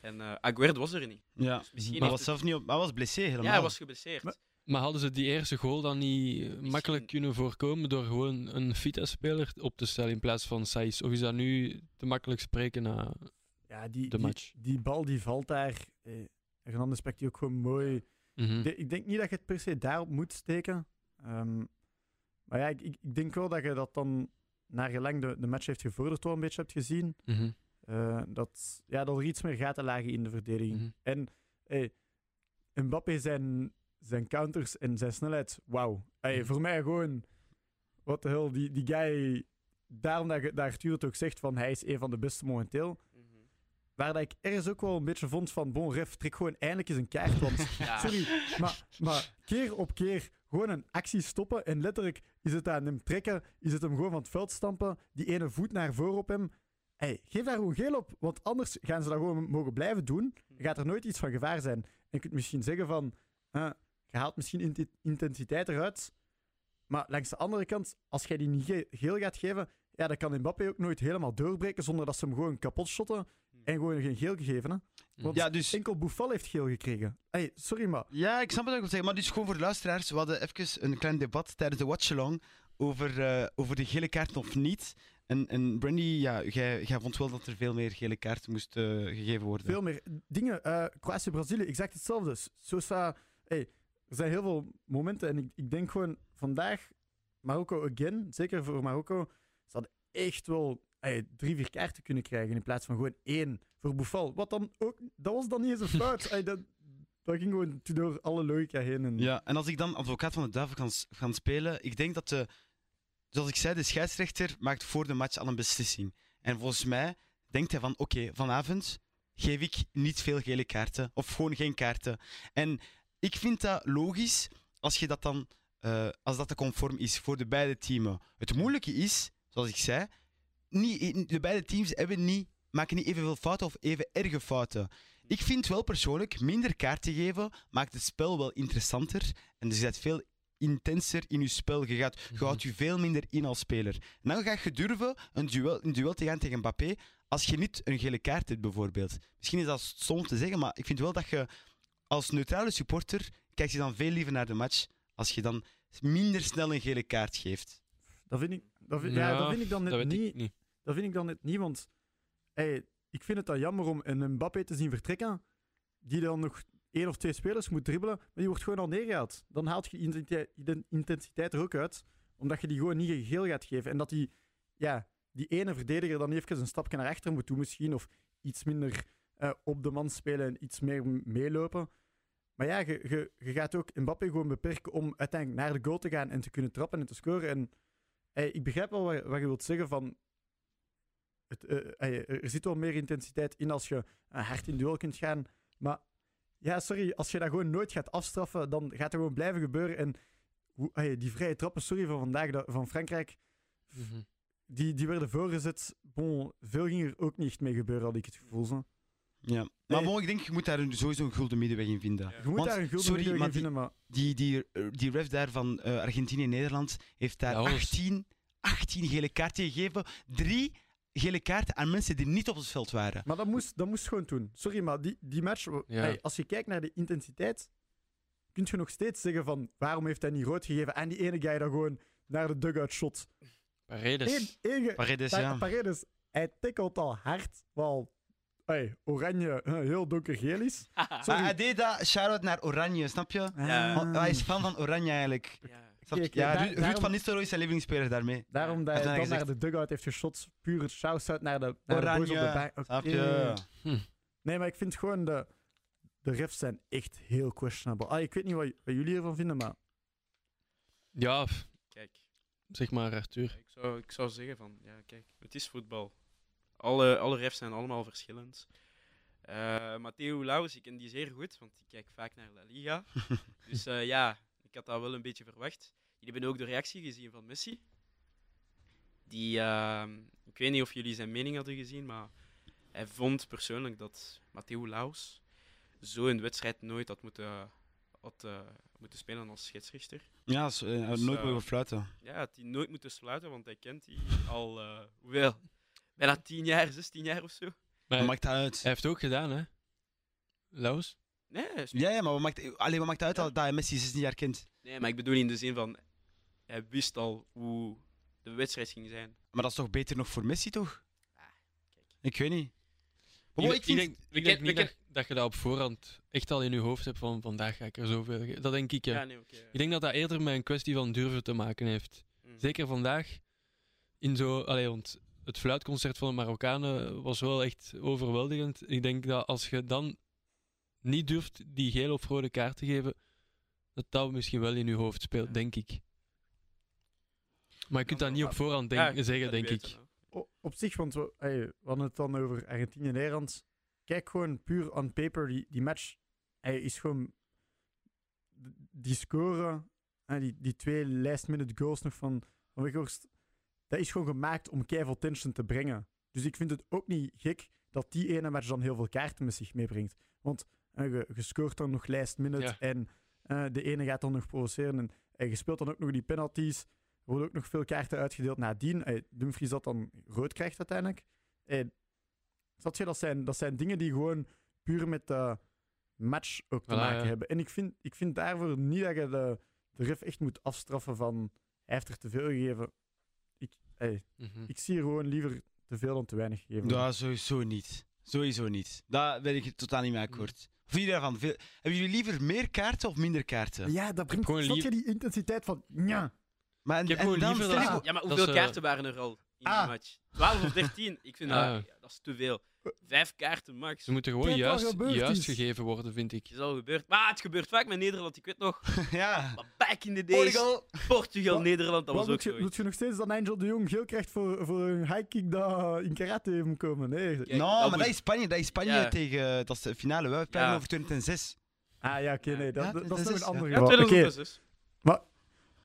En eh Aguerd was er niet. ja. Dus misschien Maar hij was zelf niet op... Hij was blessé helemaal. Ja, hij was geblesseerd. Maar- Maar hadden ze die eerste goal dan niet eh, makkelijk kunnen voorkomen door gewoon een Vita-speler op te stellen in plaats van Saïs? Of is dat nu te makkelijk spreken na... ja, die, De die, match. die bal die valt daar. Eh, Hernandez pakt die ook gewoon mooi. Mhm. De- ik denk niet dat je het per se daarop moet steken. Ehm, maar ja, ik, ik, ik denk wel dat je dat dan, naar gelang de, de match heeft gevorderd, wel een beetje hebt gezien. Mhm. Eh, dat, ja, dat er iets meer gaten lagen in de verdediging. Mhm. En hey, Mbappé zijn zijn counters en zijn snelheid, wauw. Hey. Voor mij gewoon, wat de hel, die, die guy, daarom dat, je- dat Arthur het ook zegt van hij is een van de beste momenteel. Waar dat ik ergens ook wel een beetje vond van, bon, ref, trek gewoon eindelijk eens een kaart, want Ja. Sorry, maar, maar keer op keer gewoon een actie stoppen. En letterlijk is het aan hem trekken, is het hem gewoon van het veld stampen. Die ene voet naar voren op hem. Hey, geef daar gewoon geel op, want anders gaan ze dat gewoon mogen blijven doen. Dan gaat er nooit iets van gevaar zijn. En je kunt misschien zeggen van, eh, je haalt misschien intensiteit eruit. Maar langs de andere kant, als jij die niet ge- geel gaat geven, ja, dan kan Mbappé ook nooit helemaal doorbreken zonder dat ze hem gewoon kapot shotten en gewoon geen geel gegeven. Hè? Want Ja, dus... enkel Boufal heeft geel gekregen. Hey, sorry, maar Ja, ik snap wat ik wil zeggen. Maar dus gewoon voor de luisteraars, we hadden even een klein debat tijdens de watch-along over, eh, over de gele kaarten of niet. En, en Brandy, ja, jij, jij vond wel dat er veel meer gele kaarten moesten eh, gegeven worden. Veel meer dingen. eh Kroatië-Brazilië, exact hetzelfde. Sosa, hey, er zijn heel veel momenten en ik, ik denk gewoon vandaag, Marokko again, zeker voor Marokko, echt wel drie, vier kaarten kunnen krijgen in plaats van gewoon één voor Boufal. Wat dan ook, dat was dan niet eens een fout. Dat, dat ging gewoon door alle logica heen. En, Ja, en als ik dan advocaat van de duivel kan, gaan spelen, ik denk dat de, zoals ik zei, de scheidsrechter maakt voor de match al een beslissing. En volgens mij denkt hij van, oké, vanavond geef ik niet veel gele kaarten, of gewoon geen kaarten. En ik vind dat logisch als je dat dan, eh, als dat te conform is voor de beide teams. Het moeilijke is, zoals ik zei, niet, de beide teams hebben niet, maken niet evenveel fouten of even erge fouten. Ik vind wel persoonlijk minder kaarten geven maakt het spel wel interessanter. En je zit veel intenser in je spel. Je, gaat, je houdt je veel minder in als speler. En dan ga je durven een duel, een duel te gaan tegen Mbappé als je niet een gele kaart hebt, bijvoorbeeld. Misschien is dat stom te zeggen, maar ik vind wel dat je als neutrale supporter kijkt je dan veel liever naar de match als je dan minder snel een gele kaart geeft. Dat vind ik, dat vind, ja, dat vind ik dan net dat niet. Dat vind ik dan net niet, want hey, ik vind het dan jammer om een Mbappé te zien vertrekken, die dan nog één of twee spelers moet dribbelen, maar die wordt gewoon al neergehaald. Dan haalt je die intensiteit- er ook uit, omdat je die gewoon niet geel gaat geven. En dat die, ja, die ene verdediger dan even een stapje naar achter moet doen misschien, of iets minder eh, op de man spelen en iets meer meelopen. Maar ja, je, je, je gaat ook Mbappé gewoon beperken om uiteindelijk naar de goal te gaan en te kunnen trappen en te scoren. En hey, ik begrijp wel wat, wat je wilt zeggen van het, eh, er zit wel meer intensiteit in als je hard in duel kunt gaan. Maar ja, sorry, als je dat gewoon nooit gaat afstraffen, dan gaat het gewoon blijven gebeuren. En hoe, die vrije trappen, sorry, van vandaag, dat- van Frankrijk, Mhm. die, die werden voorgezet. Bon, veel ging er ook niet mee gebeuren, had ik het gevoel. Zo. Ja. Maar Nee. ik denk, je moet daar sowieso een gulden middenweg in vinden. Ja. Je moet Want, daar een gulden sorry, middenweg maar in vinden, maar Die, die, eh, die ref daar van eh, Argentinië-Nederland heeft daar Ja, ons. 18, 18 gele kaarten gegeven. Drie gele kaarten aan mensen die niet op het veld waren. Maar dat moest, dat moest gewoon doen. Sorry, maar die, die match, Ja. hey, als je kijkt naar de intensiteit, kun je nog steeds zeggen van waarom heeft hij niet rood gegeven aan die ene guy dat gewoon naar de dugout shot. Paredes. Eén, één ge- Paredes, Pa- ja. Paredes, hij tackelt al hard, wel hey, oranje eh, heel donkergeel is. Maar Sorry. hij deed dat, shout-out naar Oranje, snap je? Ja. Want Hij is fan van Oranje eigenlijk. Ja. Snap je? Kijk, Ja, daar- Ruud, Ruud daarom- van Nistelrooy is zijn lievelingsspeler daarmee. Daarom dat hij naar de dugout heeft geschot. Puur het shout-out naar de, naar de boys op de Oranje, bank. Oké. snap je? Nee, maar ik vind gewoon de, de refs zijn echt heel questionable. Ah, ik weet niet wat, wat jullie ervan vinden, maar Ja, Kijk, zeg maar Arthur. ik zou, ik zou zeggen van, ja, kijk, het is voetbal. Alle, alle refs zijn allemaal verschillend. Eh Matteo Laus, ik ken die zeer goed, want ik kijk vaak naar La Liga. dus eh, ja, ik had dat wel een beetje verwacht. Jullie hebben ook de reactie gezien van Messi. Die, ehm, ik weet niet of jullie zijn mening hadden gezien, maar hij vond persoonlijk dat Matteo Laus zo een wedstrijd nooit had moeten, had, eh, moeten spelen als scheidsrechter. Ja, Dus, nooit mogen fluiten. Ja, had hij nooit moeten sluiten, want hij kent die al, hoeveel? Bijna 10 jaar, 16 jaar of zo. Maar Wat hij maakt dat uit? heeft het ook gedaan, hè? Laus? Nee, hij speelt- Ja, ja, maar wat maakt, allee, wat maakt het uit Ja. dat hij Messi 16 jaar kent? nee, maar ik bedoel in de zin van, hij wist al hoe de wedstrijd ging zijn. Maar dat is toch beter nog voor Messi, toch? Ah, kijk. Ik weet niet. Maar Ik, bon, ik vind... denk, ik we denk ken- niet we dat, dat je dat op voorhand echt al in je hoofd hebt van vandaag ga ik er zoveel... ge- Dat denk ik, ja. Ja, nee, oké. Ik denk dat dat eerder met een kwestie van durven te maken heeft. Mm. Zeker vandaag, in zo... Allee, want het fluitconcert van de Marokkanen was wel echt overweldigend. Ik denk dat als je dan niet durft die gele of rode kaart te geven, dat dat misschien wel in je hoofd speelt, denk ik. Maar je kunt dat niet op voorhand denk- Ja, je zeggen, denk ik. O- op zich, want we, hey, we hadden het dan over Argentinië en Nederland. Kijk gewoon puur on paper, die, die match hij is gewoon... Die scoren, hè, die, die twee last-minute goals nog van, van Weghorst, dat is gewoon gemaakt om keiveel tension te brengen. Dus ik vind het ook niet gek dat die ene match dan heel veel kaarten met zich meebrengt. Want eh, je, je scoort dan nog last-minute Ja. en eh, de ene gaat dan nog provoceren en, en je speelt dan ook nog die penalties. Er worden ook nog veel kaarten uitgedeeld nadien. Eh, Dumfries dat dan rood krijgt uiteindelijk. Eh, je, dat, zijn, dat zijn dingen die gewoon puur met de match ook te Voilà, maken ja. hebben. En ik vind, ik vind daarvoor niet dat je de, de ref echt moet afstraffen van hij heeft er te veel gegeven. Ik, eh, Mhm. ik zie er gewoon liever te veel dan te weinig gegeven. Ja, sowieso niet. Sowieso niet. Daar ben ik het totaal niet mee akkoord. Of jullie daarvan? Veel... Hebben jullie liever meer kaarten of minder kaarten? Ja, dat brengt gewoon je die intensiteit van ja. Maar en, Ik heb en gewoon dan liever Ja, maar Dat hoeveel is, eh, kaarten waren er al in Ah. die match? 12 of 13? Ik vind Ah. dat, ja, dat is te veel. Vijf kaarten max. Ze moeten gewoon juist, gebeurd juist is. gegeven worden, vind ik. Het is al gebeurd. Maar het gebeurt vaak met Nederland. Ik weet nog, ja. maar back in the days. Portugal. Portugal, Wat- Nederland, dat was ook moet je, zo. moet je nog steeds dat Angel de Jong geel krijgt voor, voor een high kick dat in karate heeft komen? Nee. Kijk, no, dat maar moet- dat is Spanje. Dat is Spanje Ja. tegen... Dat is de finale. We praten Ja. over 2006. Ah ja, oké, nee, dat, Ja, dat, dat is nog een ander ja. Ja, geval. Oké, 2006.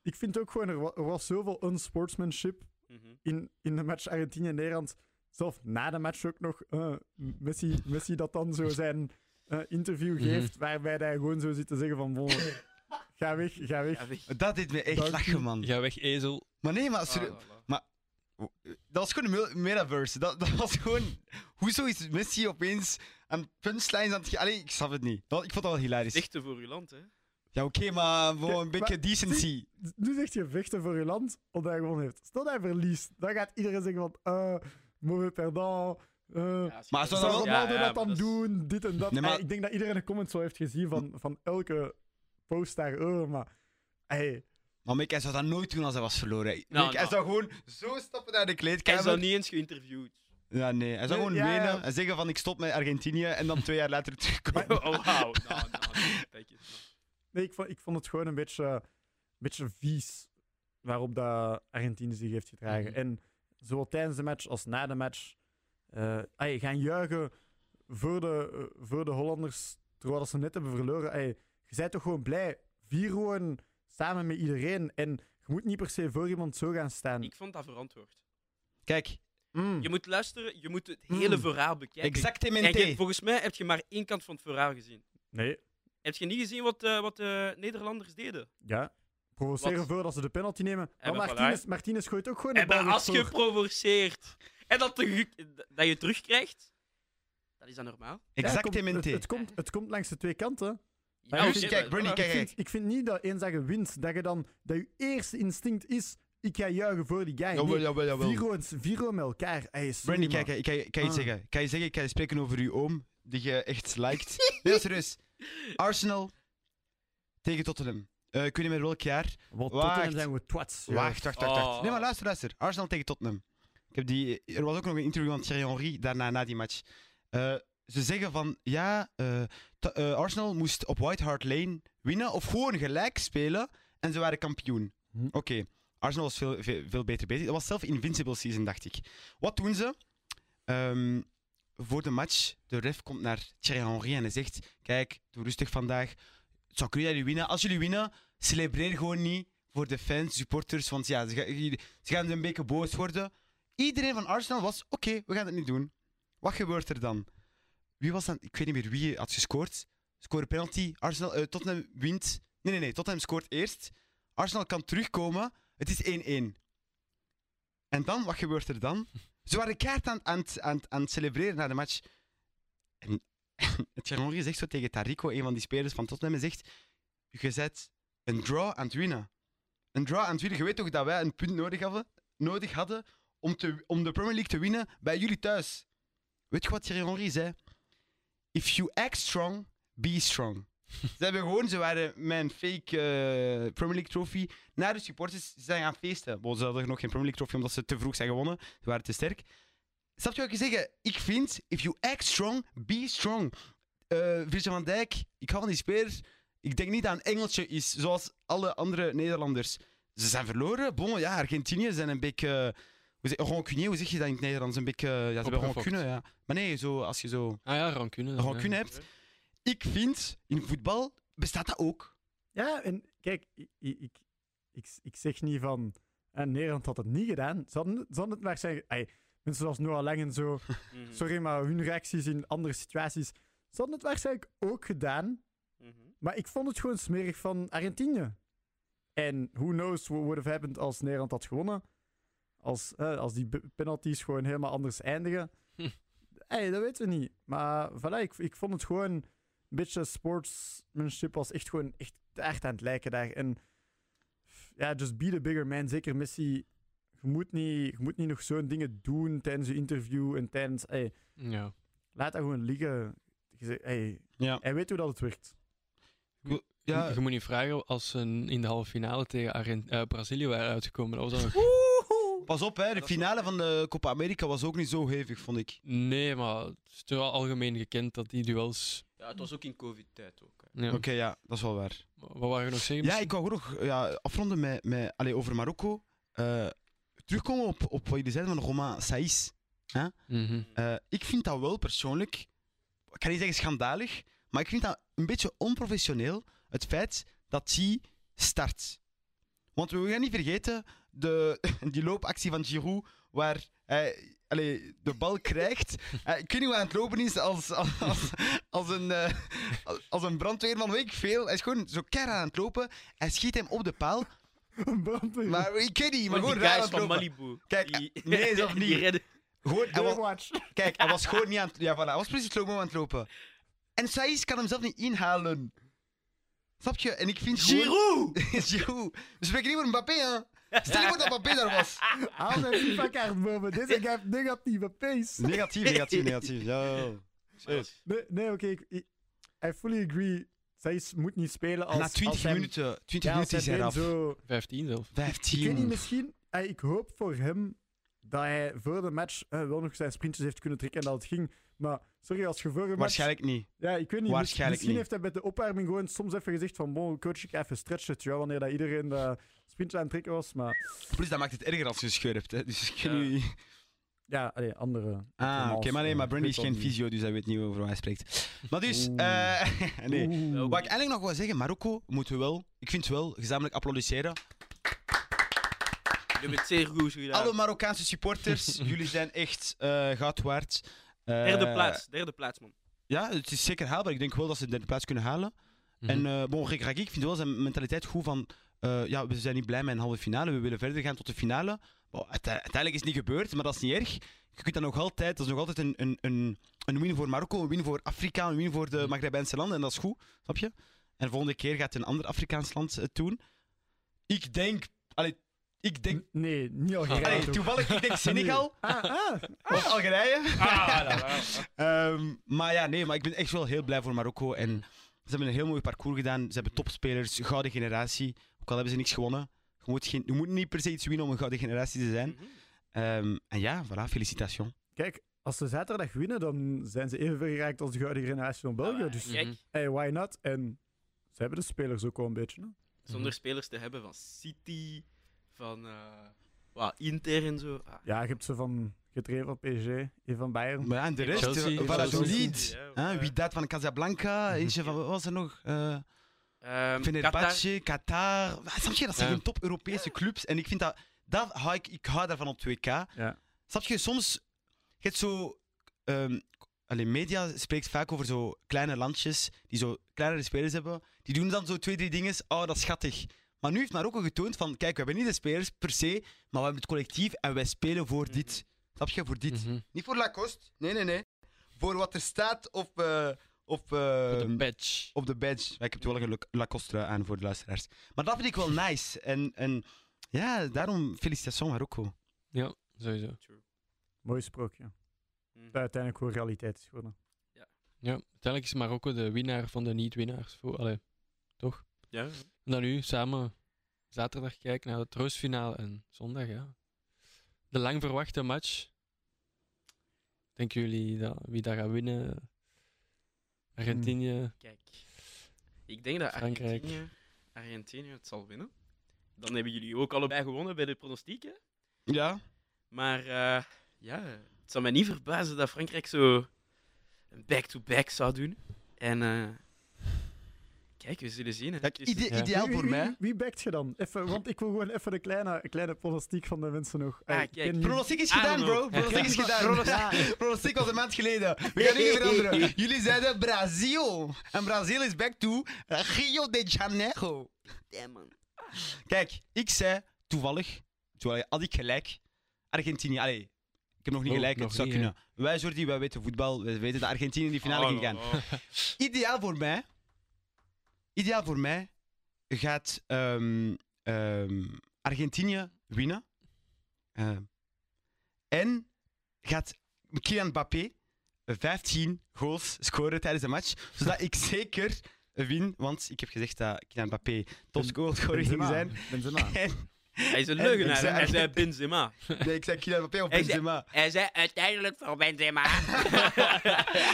ik vind ook gewoon, er, er was zoveel unsportsmanship Mhm. in, in de match Argentinië-Nederland. Zelf na de match ook nog eh, Messi, Messi dat dan zo zijn eh, interview Mhm. geeft, waarbij hij gewoon zo zit te zeggen van, bon, ga weg, ga weg. Dat deed me echt Dank lachen, man. Ga weg, ezel. Maar nee, maar... Ah, voilà. Dat was gewoon een metaverse. Dat, dat was gewoon... Hoezo is Messi opeens aan punchlines aan het... ge- Allee, ik snap het niet. Dat, ik vond dat wel hilarisch. Vechten voor uw land, hè. Ja, oké, maar voor Ja, een beetje decency. Nu zegt je vechten voor je land, omdat hij gewonnen heeft. Stel dat hij verliest, dan gaat iedereen zeggen van, eh, mauvais perdant, eh, Ja, als Maar zou zou wel- Ronaldo ja, ja, dat dan doen, dit en dat. Nee, maar- Eh, ik denk dat iedereen een comment zo heeft gezien van, van elke post daarover, maar... Hey, Maar Mick, hij zou dat nooit doen als hij was verloren. Mick, Nou, hij nou. zou gewoon zo stappen naar de Hij kleedkamer. is dan niet eens geïnterviewd. Ja, nee. Hij zou Nee, gewoon ja, ja. wenen en zeggen van ik stop met Argentinië en dan twee jaar later terugkomen. Oh, wauw. Nou, nou. nee, ik vond, ik vond het gewoon een beetje, een beetje vies waarop dat Argentinië zich heeft gedragen. Mhm. En zowel tijdens de match als na de match eh, ay, gaan juichen voor de, eh, voor de Hollanders, terwijl dat ze net hebben verloren. Ay, je bent toch gewoon blij. Vier gewoon samen met iedereen. En je moet niet per se voor iemand zo gaan staan. Ik vond dat verantwoord. Kijk, Mm. Je moet luisteren, je moet het hele Mm. verhaal bekijken. Kijk, exactamente. je- volgens mij heb je maar één kant van het verhaal gezien. Nee, Heb je niet gezien wat, eh, wat de Nederlanders deden? ja. Provoceren Wat? voordat ze de penalty nemen. Maar Martinez, Martinez gooit ook gewoon de bal als je voor. provoceert en dat, terug- dat je terugkrijgt, dat is dan normaal. Ja, het komt- het, het, komt, het komt langs de twee kanten. Ja, Dus oké, kijk, Bernie, kijk, ik, vind, ik vind niet dat eens dat je wint, dat je dan dat je eerste instinct is, ik ga juichen voor die guy. Jawel, jawel, jawel. Viro, Viro met elkaar. Hey, Brandy, kijk, ik kan, je- ik kan je iets Ah. zeggen. Ik kan je zeggen, ik ga je spreken over uw oom, die je echt liked. Heel serieus. Arsenal tegen Tottenham. Eh, ik weet niet meer welk jaar. Wat Wacht. Tottenham zijn we twats. ja. Wacht, wacht, wacht, wacht. Oh. Nee, maar luister, luister. Arsenal tegen Tottenham. Ik heb die, er was ook nog een interview van Thierry Henry daarna, na die match. Eh, ze zeggen van, ja, eh, eh, Arsenal moest op White Hart Lane winnen of gewoon gelijk spelen en ze waren kampioen. Hm. Oké, Arsenal was veel, veel, veel beter bezig. Dat was zelf Invincible Season, dacht ik. Wat doen ze? Ehm, voor de match, de ref komt naar Thierry Henry en hij zegt, kijk, doe rustig vandaag. Het zou kunnen dat jullie winnen. Als jullie winnen, celebreer gewoon niet voor de fans, supporters, want ja, ze, ga- jullie- ze gaan een beetje boos worden. Iedereen van Arsenal was, oké, we gaan het niet doen. Wat gebeurt er dan? Wie was dan? Ik weet niet meer wie had gescoord. Score penalty. Arsenal, eh, Tottenham wint. Nee, nee, nee. Tottenham scoort eerst. Arsenal kan terugkomen. Het is 1-1. En dan, wat gebeurt er dan? Ze waren kaart aan, aan, het- aan, het- aan het celebreren na de match. En Thierry Henry zegt zo tegen Tarico, een van die spelers van Tottenham, en zegt: Je zet een draw aan het winnen. Een draw aan het winnen. Je weet toch dat wij een punt nodig hadden, nodig hadden om, te, om de Premier League te winnen bij jullie thuis. Weet je wat Thierry Henry zei? If you act strong, be strong. Ze hebben gewoon, ze waren met een fake eh, Premier League trophy naar de supporters. Ze zijn gaan feesten. Bon, ze hadden nog geen Premier League trophy omdat ze te vroeg zijn gewonnen. Ze waren te sterk. Snap je wat ik zeggen? Ik vind, if you act strong, be strong. Eh Virgil van Dijk, ik hou van die spelers. Ik denk niet een Engeltje is, zoals alle andere Nederlanders. Ze zijn verloren. Bon, ja, Argentinië zijn een beetje... Hoe zeg, rancunier, hoe zeg je dat in het Nederlands? Een beetje... Ja, ze hebben rancune, ja. Maar nee, zo, als je zo Ah ja, rancune. dan, rancune ja. hebt. Ik vind, in voetbal bestaat dat ook. Ja, en kijk, ik, ik, ik, ik, zeg niet van... En Nederland had het niet gedaan. Ze hadden, ze hadden het maar zeggen... Ey, mensen zoals Noah Lang en zo... Mhm. Sorry, maar hun reacties in andere situaties... Ze hadden het waarschijnlijk ook gedaan. Mhm. Maar ik vond het gewoon smerig van Argentinië. En who knows what would have happened als Nederland had gewonnen. Als, eh, als die b- penalties gewoon helemaal anders eindigen. Hm. Hey, dat weten we niet. Maar voilà, ik, ik vond het gewoon beetje sportsmanship was echt gewoon echt, echt aan het lijken daar. En ja, just be the bigger man. Zeker Messi. Je moet niet, je moet niet nog zo'n dingen doen tijdens je interview en tijdens... Hey, Ja. laat dat gewoon liggen. Je zegt, hey, Ja. hij weet hoe dat het werkt. Ja, Je moet niet vragen als ze in de halve finale tegen Argent eh, Brazilië waren uitgekomen. Dat was dan nog... pas op, hè, de finale van de Copa America was ook niet zo hevig, vond ik. Nee, maar het is toch wel algemeen gekend dat die duels... Ja, het was ook in covid-tijd ook. hè. Ja. Oké, ja, dat is wel waar. Wat waren we nog zeggen? Ja, ik wou ook nog ja, afronden met, met, allee, over Marokko. Eh, terugkomen op, op wat jullie zeiden van Romain Saïs. Mhm. Eh, ik vind dat wel persoonlijk, ik kan niet zeggen schandalig, maar ik vind dat een beetje onprofessioneel, het feit dat hij start. Want we gaan niet vergeten, de, die loopactie van Giroud, waar hij allee, de bal krijgt. Eh, ik weet niet hoe hij aan het lopen is als, als, als, als een, eh, als een brandweerman, weet ik veel. Hij is gewoon zo keihard aan het lopen. Hij schiet hem op de paal. Een brandweer. Maar ik weet niet, maar Maar gewoon die raar aan het lopen. Malibu. Kijk, die, nee, zelf die niet. redden. Gewoon, hij was. Kijk, hij was gewoon niet aan het... Ja, voilà, hij was precies slow-mo aan het lopen. En Saïs kan hem zelf niet inhalen. Snap je? En ik vind. Giroud! Giroud! We spreken niet over Mbappé, hè. Stel je voor dat Mbappé daar was. Haal zijn FIFA-kaart boven. Deze guy heeft negatieve pace. Negatief, negatief, negatief. Ja. Nee, nee oké. ik- I fully agree. Zij moet niet spelen als... Na 20 als hij- minuten, 20 Ja, als minuten is hij zo... 15 zelf. Ik weet niet, 15. misschien... Ik hoop voor hem dat hij voor de match eh, wel nog zijn sprintjes heeft kunnen trekken en dat het ging. Maar sorry, als je voor een match... Waarschijnlijk niet. Ja, ik weet niet. Waarschijnlijk misschien niet. heeft hij bij de opwarming gewoon soms even gezegd van bon, coach, ik ga even stretchen, terwijl wanneer dat iedereen de sprintje aan het trekken was. Maar Plus, dat maakt het erger als je scheurt, hè. Dus ik Ja. kan nu... ja, allee, andere... Ah, oké, maar nee, maar Brandy is geen fysio, dus hij weet niet over wat hij spreekt. Maar dus, eh nee. Oeh. Wat ik eigenlijk nog wil zeggen, Marokko moeten we wel, ik vind wel, gezamenlijk applaudisseren. Je hebt het zeer goed gedaan. Alle Marokkaanse supporters, jullie zijn echt eh goud waard. Eh, Derde plaats, derde plaats, man. Ja, het is zeker haalbaar. Ik denk wel dat ze de derde plaats kunnen halen. Mhm. En eh bon, Rick Raggi, ik vind wel zijn mentaliteit goed van... ja, we zijn niet blij met een halve finale, we willen verder gaan tot de finale. Uiteindelijk is het niet gebeurd, maar dat is niet erg. Je kunt dat nog altijd, dat is nog altijd een, een, een, een win voor Marokko, een win voor Afrika, een win voor de Mhm. Maghrebijnse landen. En dat is goed, snap je? En de volgende keer gaat een ander Afrikaans land het doen. Ik denk... Allee, ik denk... N- Nee, niet Algerije. Allee, toch? toevallig, ik denk Senegal Ah, ah. of Algerije. Ah, Ehm, maar ja, nee, maar ik ben echt wel heel blij voor Marokko. En ze hebben een heel mooi parcours gedaan. Ze hebben topspelers, gouden generatie. Ook al hebben ze niks gewonnen. Je moet, geen, je moet niet per se iets winnen om een gouden generatie te zijn. Mhm. Ehm, en ja, voilà, felicitations. Kijk, als ze zaterdag winnen, dan zijn ze even geraakt als de gouden generatie van België. Ah, Dus Kijk, hey, why not? En ze hebben de spelers ook wel een beetje. Hè? zonder spelers te hebben van City, van eh, wat, Inter en zo. Ah. Ja, je hebt ze van gedreven van PSG, een van Bayern. Maar ja, en de rest, Chelsea, eh. Valladolid, Ja, hè, ja. Widat van Casablanca, eentje van, wat was er nog? Eh Ehm, Qatar. Fenerbahce, Qatar. Wat, Snap je, dat zijn Ja. gewoon top-Europese clubs. En ik vind dat, dat hou ik, ik hou daarvan op 2K. Ja. Snap je, soms, je hebt zo, ehm allee, media spreekt vaak over zo kleine landjes die zo kleinere spelers hebben. Die doen dan zo twee, drie dingen. Oh, dat is schattig. Maar nu heeft Marokko getoond van, kijk, we hebben niet de spelers per se, maar we hebben het collectief en wij spelen voor dit. Snap je, voor dit. Mhm. Niet voor Lacoste, nee, nee, nee. Voor wat er staat op, eh, op, eh, de badge. op de badge. Ik heb toevallig een La- Lacoste aan voor de luisteraars. Maar dat vind ik wel nice. En, en ja, daarom felicitations Marokko. Ja, sowieso. True. Mooi sprookje. Mhm. Dat uiteindelijk gewoon realiteit is geworden. Ja, uiteindelijk is Marokko de winnaar van de niet-winnaars. Allee, toch? Ja. En dan nu samen zaterdag kijken naar het troostfinale en zondag, ja. De lang verwachte match. Denken jullie dat, wie dat gaat winnen? Argentinië. Kijk. Ik denk dat Frankrijk. Argentinië, Argentinië het zal winnen. Dan hebben jullie ook allebei gewonnen bij de pronostiek, hè? Ja. Maar eh, ja, het zou mij niet verbazen dat Frankrijk zo een back-to-back zou doen. En eh, kijk, we zullen zien. Kijk, ide- Ja. ideaal Wie- voor wie, mij. Wie, wie backt je dan? Even, want ik wil gewoon even een kleine, een kleine pronostiek van de mensen nog. Ah, Eh, kijk. Pronostiek is gedaan, bro. Pronostiek is gedaan. Pronostiek was een maand geleden. We gaan niet veranderen. Jullie zeiden Brazil. En Brazil is back to Rio de Janeiro. Damn, man. Kijk, ik zei toevallig, toevallig had ik gelijk, Argentinië. Allee, ik heb nog niet Oh, gelijk, nog het zou niet, kunnen. Wij, Jordi, wij weten voetbal, wij weten dat Argentinië in die finale Oh, ging gaan. oh. Ideaal voor mij, ideaal voor mij gaat ehm, ehm, Argentinië winnen. Ehm, en gaat Kylian Mbappé 15 goals scoren tijdens de match, zodat ik zeker win, want ik heb gezegd dat Kylian Mbappé topscorer ging Benzema. zijn. Benzema. En, Hij is een En leugenaar. zei- Hij zei Benzema. nee, ik zei Kylian Mbappé of Hij zei- Benzema. Hij zei uiteindelijk voor Benzema.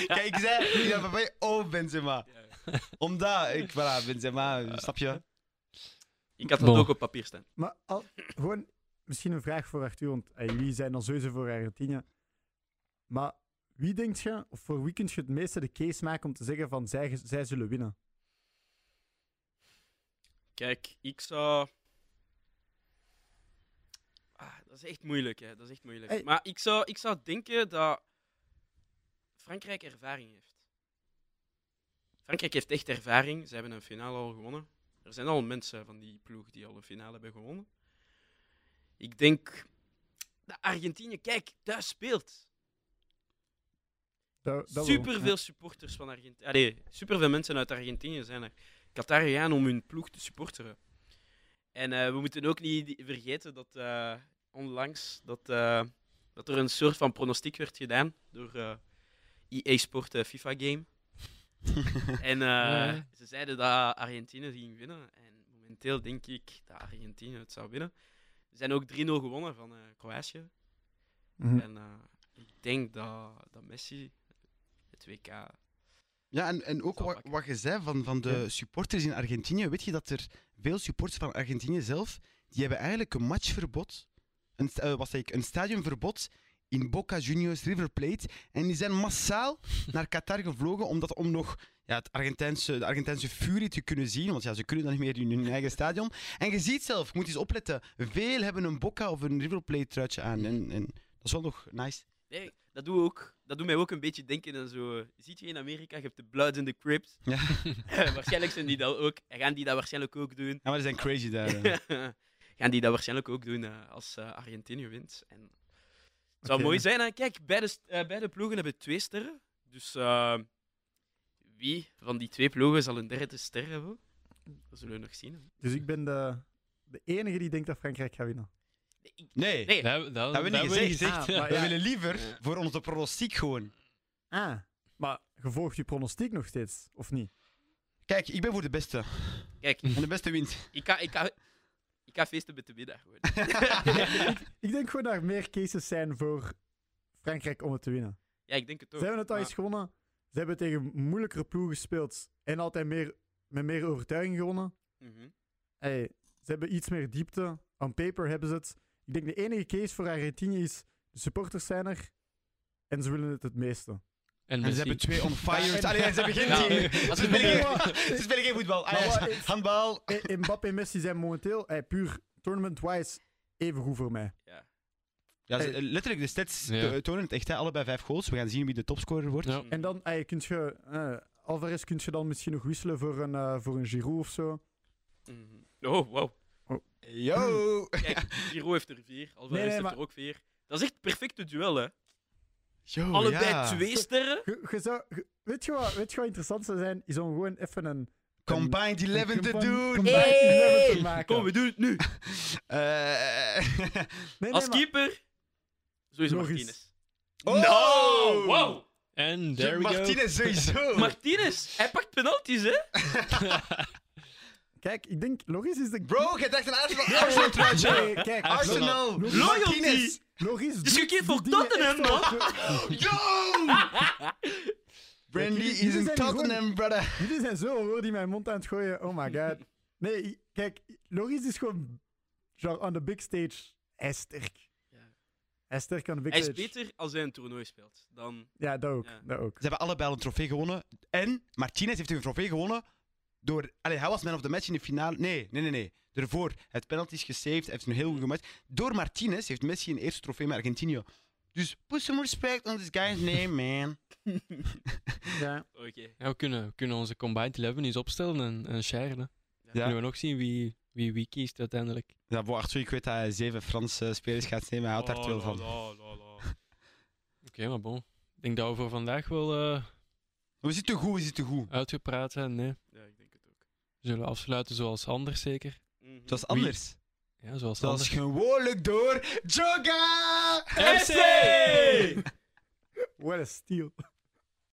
Kijk, ik zei Kylian Mbappé of Benzema. Omdat, ik, voilà, Benzema, snap je? Ik had dat Bon. ook op papier staan. Maar al, gewoon misschien een vraag voor Arthur, want eh, jullie zijn dan sowieso voor Argentinië. Maar wie denkt je, of voor wie kun je het meeste de case maken om te zeggen van zij, zij zullen winnen? Kijk, ik zou. Ah, dat is echt moeilijk, hè. Dat is echt moeilijk. Hey. Maar ik zou, ik zou denken dat Frankrijk ervaring heeft. Frankrijk heeft echt ervaring. Ze hebben een finale al gewonnen. Er zijn al mensen van die ploeg die al een finale hebben gewonnen. Ik denk dat Argentinië, kijk, thuis speelt. Dat, dat wel, Superveel ja. supporters van Argentinië. Allee, superveel mensen uit Argentinië zijn er Qatar gegaan om hun ploeg te supporteren. En eh, we moeten ook niet vergeten dat eh, onlangs dat, eh, dat er een soort van pronostiek werd gedaan door EA Sport eh, FIFA Game. en eh, ze zeiden dat Argentinië ging winnen. En momenteel denk ik dat Argentinië het zou winnen. Ze zijn ook 3-0 gewonnen van eh, Kroatië. Mhm. En eh, ik denk dat, dat Messi het WK. Ja, en, en ook wat, wat je zei van, van de Ja. supporters in Argentinië. Weet je dat er veel supporters van Argentinië zelf, die hebben eigenlijk een matchverbod, een, wat zei ik, een stadionverbod in Boca Juniors River Plate. En die zijn massaal naar Qatar gevlogen omdat, om nog ja, het Argentijnse, de Argentijnse furie te kunnen zien. Want ja, ze kunnen dan niet meer in hun eigen stadion. En je ziet zelf, je moet eens opletten, veel hebben een Boca of een River Plate truitje aan. En, en dat is wel nog nice. Nee, dat doet, ook, dat doet mij ook een beetje denken aan zo. Ziet je in Amerika, je hebt de de Crips. Ja. waarschijnlijk zijn die dat ook. En gaan die dat waarschijnlijk ook doen. Ja, maar die zijn crazy daar. eh. gaan die dat waarschijnlijk ook doen eh, als eh, Argentinië wint. En het zou mooi zijn. Hè? Kijk, beide, eh, beide ploegen hebben twee sterren. Dus eh, wie van die twee ploegen zal een derde ster hebben? Dat zullen we nog zien. Hè. Dus ik ben de, de enige die denkt dat Frankrijk gaat winnen. Nee, ik- Nee, nee, Dat, dat, Dat hebben we niet we gezegd. Ah, ja. we willen liever voor onze pronostiek gewoon. Ah, maar je volgt je pronostiek nog steeds, of niet? Kijk, ik ben voor de beste. kijk, En de beste wint. ik ga, ik ga, ik ga feesten met de middag. Gewoon. Ik denk gewoon dat er meer cases zijn voor Frankrijk om het te winnen. Ja, ik denk het ook. Ze hebben het al maar- eens gewonnen. Ze hebben tegen moeilijkere ploegen gespeeld en altijd meer, met meer overtuiging gewonnen. Mhm. Hey, ze hebben iets meer diepte. On paper hebben ze het. Ik denk de enige case voor Argentinië is de supporters zijn er en ze willen het het meeste. En En ze hebben twee on fire. Allee, ze hebben geen Ja. team. Als Ze spelen geen, ze spelen geen voetbal. Maar wat- handbal. Eh, Mbappé en Messi zijn momenteel eh, puur tournament-wise even goed voor mij. Ja. Ja, ze- letterlijk, de stats Ja. to- tonen het echt. Hè. Allebei vijf goals. We gaan zien wie de topscorer wordt. Ja. En dan eh, kunt je, eh, Alvarez kun je dan misschien nog wisselen voor een, eh, voor een Giroud of zo. Mhm. Oh, wow. Yo! Kijk, Giro heeft er vier. Alvarez Nee, nee, heeft maar- er ook vier. Dat is echt het perfecte duel, hè. Yo, Allebei ja. twee sterren. Je, je zou, je- weet, je wat, weet je wat interessant zou zijn? Is om gewoon even een... Combined 11 te combine- doen. combine Hey! 11 te maken. Kom, we doen het nu. Eh, Nee, nee, Als maar- keeper, sowieso Nog eens. Martinez. Oh! No! Wow! En there we go. Martinez sowieso. Martinez, hij pakt penalties, hè? Kijk, ik denk, Loris is de... Bro, je dacht een Arsenal, Arsenal truitje. Nee, kijk, Arsenal. Loris- Martinez. Loris Dus je kiest voor die Tottenham, wel- Yo! Brandy is zijn Tottenham, brother. Jullie zijn zo woorden in mijn mond aan het gooien. Oh my god. Nee, kijk, Loris is gewoon genre on the big stage. Hij is sterk. Ja. Hij is sterk on the big Hij is stage. beter als hij een toernooi speelt. Dan... Ja, dat ook. Ja. Dat ook. Ze hebben allebei al een trofee gewonnen. En Martinez heeft een trofee gewonnen door... Allee, hij was man of the match in de finale. Nee, nee, nee, nee. Daarvoor. Hij heeft penalties gesaved. Hij heeft een heel goede match. Door Martinez heeft Messi een eerste trofee met Argentinië. Dus put some respect on this guy's name, man. Ja. Oké. Ja, we, kunnen, we kunnen onze Combined 11 eens opstellen en, en sharen. Ja. Kunnen we nog zien wie, wie, wie kiest uiteindelijk. Ja, bo, Arthur, ik weet dat hij zeven Franse spelers gaat nemen. Hij houdt daar veel van. Oké, maar bon. Ik denk dat we voor vandaag wel eh, We zitten goed, we zitten goed. uitgepraat zijn. Nee. Ja, We zullen afsluiten zoals anders zeker. Mhm. Zoals anders. Ja, zoals Zoals anders. gewoonlijk door Joga! FC! What a steal.